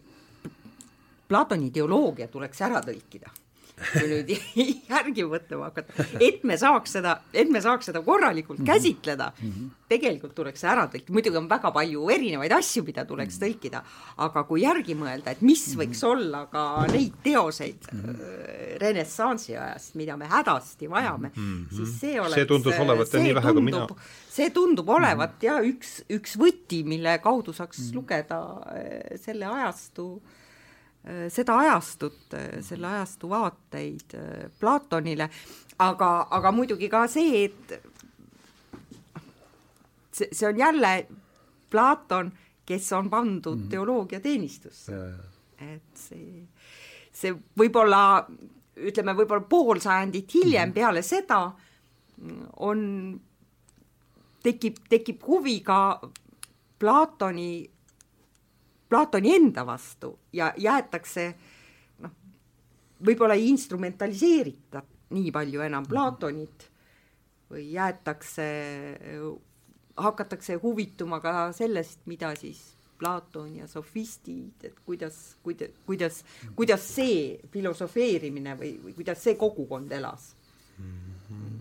S2: Platoni ideoloogia tuleks ära tõlkida kui nüüd järgi mõtlema hakata, et me saaks seda, et me saaks seda korralikult mhm. käsitleda mm, -hmm. tegelikult tuleks see ära tõlkida, muidugi on väga palju erinevaid asju, mida tuleks mhm. tõlkida, aga kui järgi mõelda, et mis mhm. võiks olla ka neid teoseid mm -hmm. renessansi ajast, mida me hädasti vajame mm, -hmm. siis see oleks
S1: see tundus olevat nii vähe kui mina
S2: see tundub olevat mm -hmm. ja üks, üks võti, mille kaudu saaks mm -hmm. lugeda äh, selle ajastu äh, Äh, seda ajastut, äh, selle ajastu vaateid äh, Platonile, aga, aga muidugi ka see, et see, see on jälle Platon, kes on pandud mm. teoloogia teenistusse. et see, see võib-olla, ütleme võib-olla pool sajandit hiljem mm. peale seda on, tekib, tekib huvi ka Platoni Platoni enda vastu ja jäetakse noh, võib-olla ei instrumentaliseerita nii palju enam mhm. Platonit või jäetakse, hakatakse huvituma ka sellest, mida siis Platon ja sofistid, et kuidas, kuida-, kuidas, kuidas see filosofeerimine või, või kuidas see kogukond elas mm. -hmm.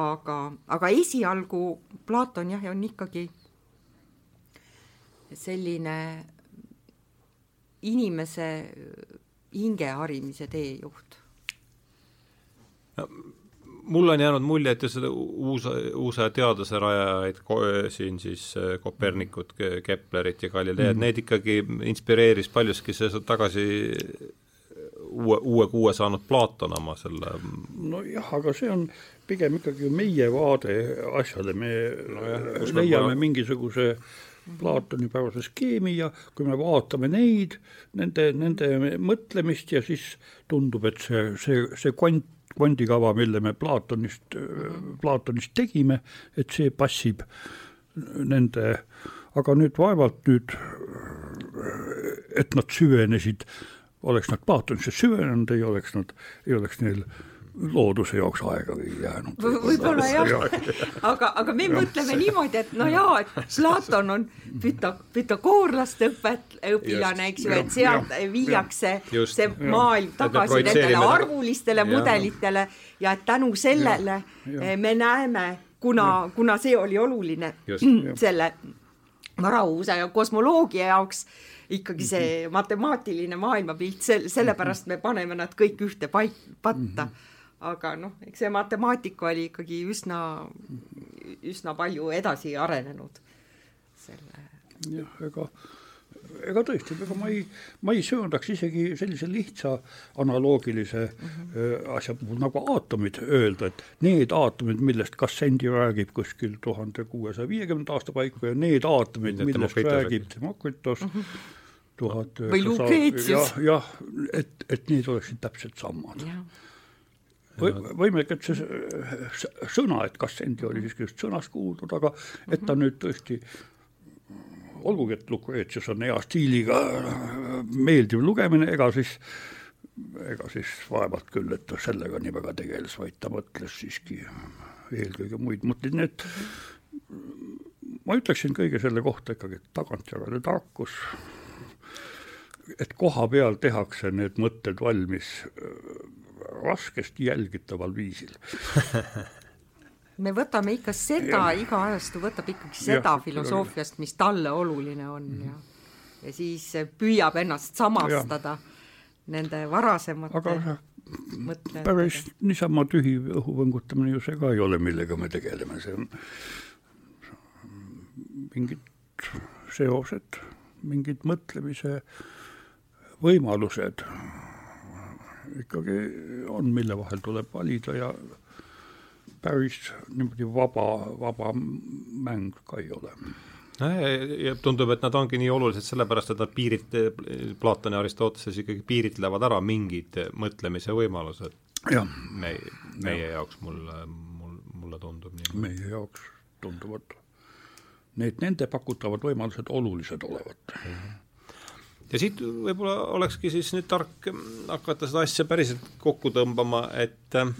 S2: aga, aga esialgu Platon jah, on ikkagi selline inimese hingeharimise teejuht
S1: no,? mul on jäänud mulje, et seda uus, uuse teaduse rajajaid, siin siis äh, Kopernikut, Keplerit ja Galileed mm, -hmm. need ikkagi inspireeris paljuski see tagasi uue, uue kuue saanud Platon oma selle
S3: nojah, aga see on pigem ikkagi meie vaade asjale, me no jah, leiame ma... mingisuguse äh, Platoni-päevase skeemi ja kui me vaatame neid, nende, nende mõtlemist ja siis tundub, et see, see, see kvant, kvandikava, mille me Platonist, Platonist tegime, et see passib nende, aga nüüd vaevalt nüüd, et nad süvenesid, oleks nad Platonisse süvenenud, ei oleks nad, ei oleks neil looduse jaoks aega ei jäänud v.
S2: võib-olla jah ja. aga, aga me mõtleme niimoodi, et no jaa, et Platon on püta-, pütagoorlaste õpet-, õpilane, eks ju, et sealt viiakse ja. see maailm tagasi nendele arvulistele ja. mudelitele ja et tänu sellele ja. Ja. me näeme, kuna, kuna see oli oluline Just. selle varauuse ja kosmoloogia jaoks ikkagi see mhm. matemaatiline maailmapilt, sel-, sellepärast me paneme nad kõik ühte paik-, patta mm. -hmm aga noh, eks see matemaatika oli ikkagi üsna, üsna palju edasi arenenud selle.
S3: jah, ega ega tõesti, ega ma ei, ma ei söandaks isegi sellise lihtsa analoogilise mm -hmm. asja puhul nagu aatomid öelda, et need aatomid, millest Kassendi räägib kuskil tuhande kuuesaja viiekümnenda aasta paiku ja need aatomid, millest räägib Demokritos mm -hmm. tuhat
S2: üheksasada
S3: jah, jah, et, et need oleksid täpselt samad või, võimalik, et see sõna, et Kassendi oli siiski just sõnast kuuldud, aga et ta nüüd tõesti olgugi, et Lucretius on hea stiiliga meeldiv lugemine, ega siis, ega siis vaevalt küll, et ta sellega nii väga tegeles, vaid ta mõtles siiski eelkõige muid mõtteid, nii et ma ütleksin kõige selle kohta ikkagi tagantjärele tarkus, et koha peal tehakse need mõtted valmis raskesti jälgitaval viisil
S2: me võtame ikka seda, iga ajastu võtab ikkagi seda ja, filosoofiast, mis talle oluline on mm. ja ja siis püüab ennast samastada ja. nende varasemate
S3: aga mõtlejatega. päris niisama tühi õhu võngutamine ju see ka ei ole, millega me tegeleme, see on mingid seosed, mingid mõtlemise võimalused ikkagi on, mille vahel tuleb valida ja päris niimoodi vaba, vaba mäng ka ei ole.
S1: ja tundub, et nad ongi nii olulised sellepärast, et nad piirit-, Platoni Aristoteles ikkagi piiritlevad ära mingid mõtlemise võimalused. me, meie ja. jaoks mulle, mul, mulle tundub nii.
S3: meie jaoks tunduvad need nende pakutavad võimalused olulised olevat.
S1: Ja siit võib-olla olekski siis nüüd tark hakata seda asja päriselt kokku tõmbama, et äh,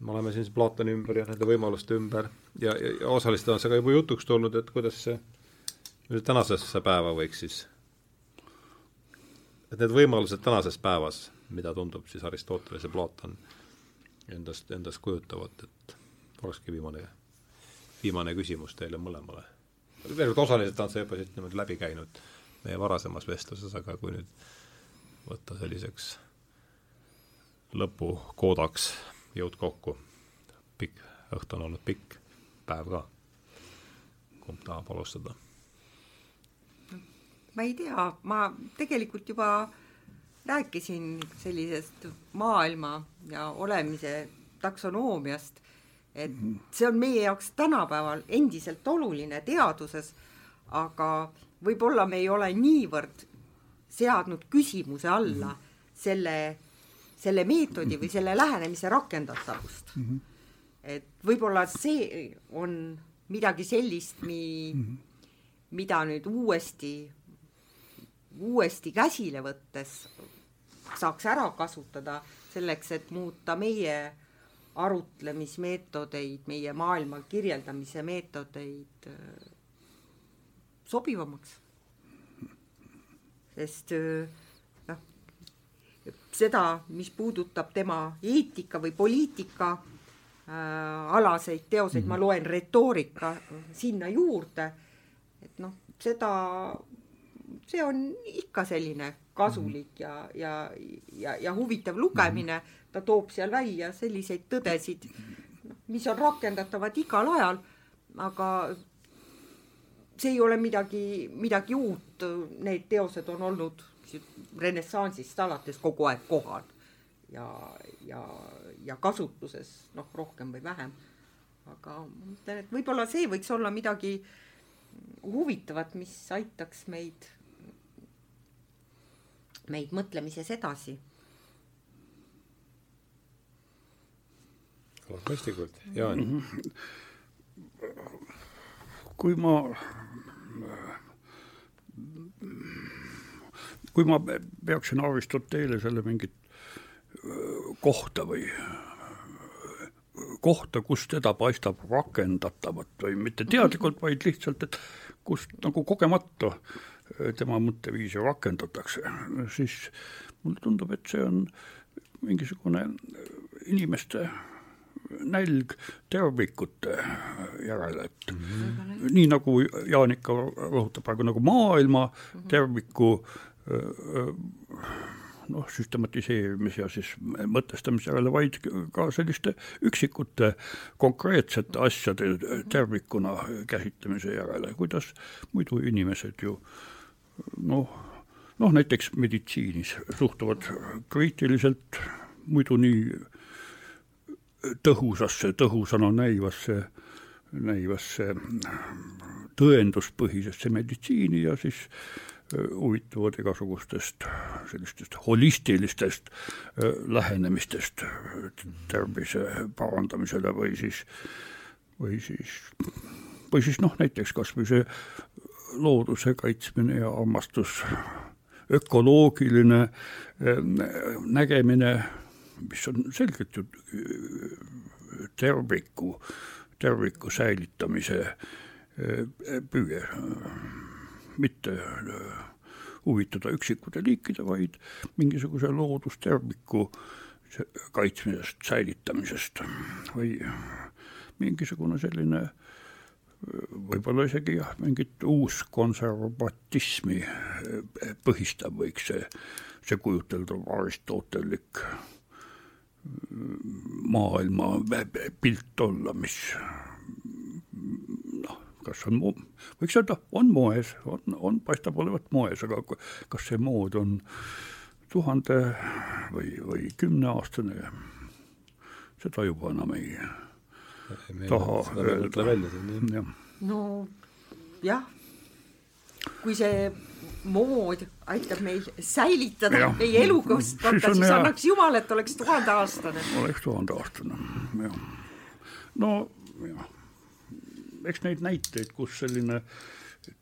S1: me oleme siin Platoni ümber ja nende võimaluste ümber ja, ja, ja osaliselt on see ka juba jutuks tulnud, et kuidas see tänasesse päeva võiks siis, et need võimalused tänases päevas, mida tundub siis Aristoteles ja Platon endast, endast kujutavad, et olekski viimane, viimane küsimus teile mõlemale. veel kord osaliselt on see juba siit niimoodi läbi käinud meie varasemas vestluses, aga kui nüüd võtta selliseks lõpukoodaks jõud kokku. pikk õhtu on olnud pikk, päev ka. kumb tahab alustada?
S2: ma ei tea, ma tegelikult juba rääkisin sellisest maailma ja olemise taksonoomiast, et see on meie jaoks tänapäeval endiselt oluline teaduses, aga võib-olla me ei ole niivõrd seadnud küsimuse alla selle selle meetodi või selle lähenemise rakendatavust mm. -hmm. et võib-olla see on midagi sellist, mi- mm, -hmm. mida nüüd uuesti, uuesti käsile võttes saaks ära kasutada selleks, et muuta meie arutlemismeetodeid, meie maailma kirjeldamise meetodeid sobivamaks. sest äh, seda, mis puudutab tema eetika või poliitika äh, alaseid teoseid mm, -hmm. ma mhm. loen retoorika sinna juurde, et noh, seda, see on ikka selline kasulik -hmm. ja, ja, ja, ja huvitav lugemine -hmm. ta toob seal välja selliseid tõdesid, mis on rakendatavad igal ajal, aga see ei ole midagi, midagi uut, need teosed on olnud renessansist alates kogu aeg kohal ja, ja, ja kasutuses noh, rohkem või vähem. aga ma mõtlen, et võib-olla see võiks olla midagi huvitavat, mis aitaks meid, meid mõtlemises edasi.
S1: kõlab mõistlikult, Jaan.
S3: kui ma kui ma peaksin Aristotelesele mingit kohta või kohta, kus teda paistab rakendatavat või mitte teadlikult, vaid lihtsalt, et kust nagu kogemata tema mõtteviisi rakendatakse, siis mulle tundub, et see on mingisugune inimeste nälg tervikute järele, et mm -hmm. nii nagu Jaan ikka rõhutab praegu, nagu maailma terviku äh, noh, süstematiseerimise ja siis mõtestamise järele, vaid ka selliste üksikute konkreetsete asjade tervikuna käsitlemise järele, kuidas muidu inimesed ju noh, noh näiteks meditsiinis suhtuvad kriitiliselt muidu nii tõhusasse, tõhusana näivasse, näivasse tõenduspõhisesse meditsiini ja siis huvituvad igasugustest sellistest holistilistest lähenemistest tervise parandamisele või siis, või siis, või siis noh, näiteks kas või see looduse kaitsmine ja armastus, ökoloogiline nägemine, mis on selgelt ju terviku, terviku säilitamise püüe. Mitte äh, huvitada üksikute liikide, vaid mingisuguse loodusterviku kaitsmisest, säilitamisest. Või mingisugune selline võib-olla isegi jah, mingit uuskonservatismi äh, põhistav võiks see, see kujuteldav aristotellik äh, maailma pilt olla, mis kas on, võiks öelda, on moes, on, on, paistab olevat moes, aga kas see mood on tuhande või, või kümneaastane, seda juba enam ei
S1: taha öelda.
S2: no jah, kui see mood aitab meil säilitada
S3: Jah.
S2: meie elukeskkonda,
S3: Siis
S2: siis annaks jumal, et oleks tuhandeaastane.
S3: oleks tuhandeaastane, jah. no jah, eks neid näiteid, kus selline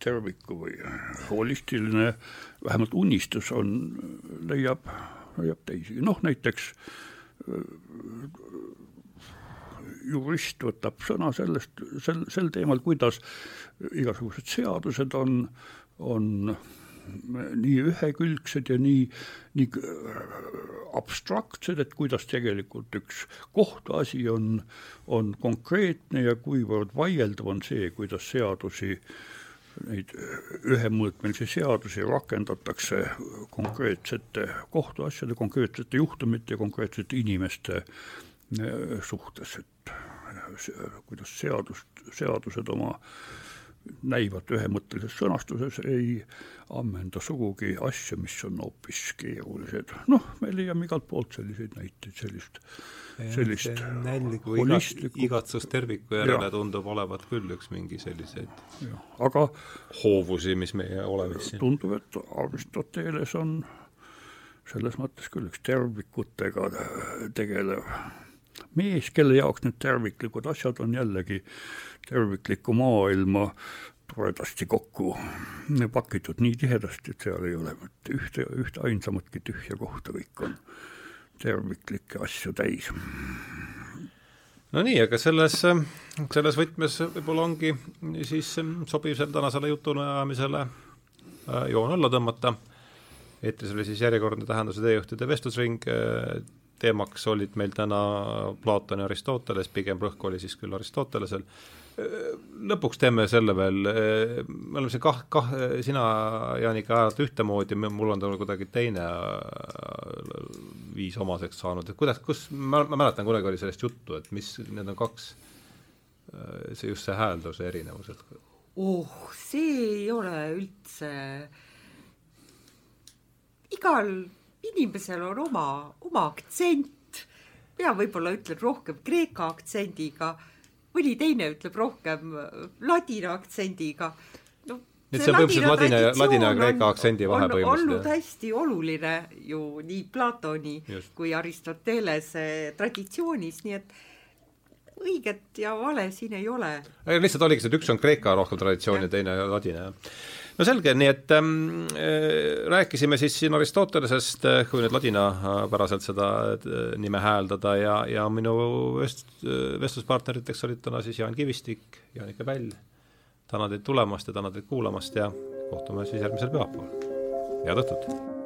S3: terviku või holistiline vähemalt unistus on, leiab, leiab teisigi, noh näiteks jurist võtab sõna sellest, sel, sel teemal, kuidas igasugused seadused on, on nii ühekülgsed ja nii, nii abstraktsed, et kuidas tegelikult üks kohtuasi on, on konkreetne ja kuivõrd vaieldav on see, kuidas seadusi neid ühemõõtmelisi seadusi rakendatakse konkreetsete kohtuasjade, konkreetsete juhtumite ja konkreetsete inimeste eh, suhtes, et see, kuidas seadust, seadused oma näivad ühemõttelises sõnastuses, ei ammenda sugugi asju, mis on hoopis keerulised. noh, me leiame igalt poolt selliseid näiteid, sellist, sellist
S1: nälg või igat,
S3: holistlikku-
S1: igatsus terviku järele
S3: Jah.
S1: tundub olevat küll üks mingi selliseid
S3: jah, aga
S1: hoovusi, mis meie olemisse
S3: tundub, et Aristoteles on selles mõttes küll üks tervikutega tegelev mees, kelle jaoks need terviklikud asjad on jällegi terviklikku maailma toredasti kokku pakitud nii tihedasti, et seal ei ole mitte ühte, ühte ainsamatki tühja kohta, kõik on terviklikke asju täis.
S1: no nii, aga selles, selles võtmes võib-olla ongi siis sobiv selle tänasele jutuajamisele äh, joon alla tõmmata. eetris oli siis järjekordne tähenduse teejuhtide vestlusring, teemaks olid meil täna Platon ja Aristoteles, pigem rõhk oli siis küll Aristotelesel. Lõpuks teeme selle veel, me oleme siin kah-, kah-, sina, Jaanika, ajad ühtemoodi, mul on tal kuidagi teine äh, viis omaseks saanud, et kuidas, kus, ma, ma mäletan, kunagi oli sellest juttu, et mis, need on kaks, see just see häälduse erinevus, et
S2: oh, see ei ole üldse, igal inimesel on oma, oma aktsent, mina võib-olla ütlen rohkem kreeka aktsendiga, mõni teine ütleb rohkem ladina aktsendiga, no
S1: et see on põhimõtteliselt ladina ja- ladina ja kreeka aktsendi vahe
S2: on
S1: põhimõtteliselt,
S2: olnud hästi oluline ju nii Platoni
S1: Just.
S2: kui Aristotelese traditsioonis, nii et õiget ja vale siin ei ole.
S1: lihtsalt oligi see, et üks on Kreeka rohkem traditsioon ja teine ladina, jah. No selge, nii et ähm, äh, rääkisime siis siin Aristotelesest, äh, kui nüüd ladinapäraselt seda äh, nime hääldada ja, ja minu vest-, vestluspartneriteks olid täna siis Jaan Kivistik, Jaanika Päll, tänan teid tulemast ja tänan teid kuulamast ja kohtume siis järgmisel pühapäeval. head õhtut!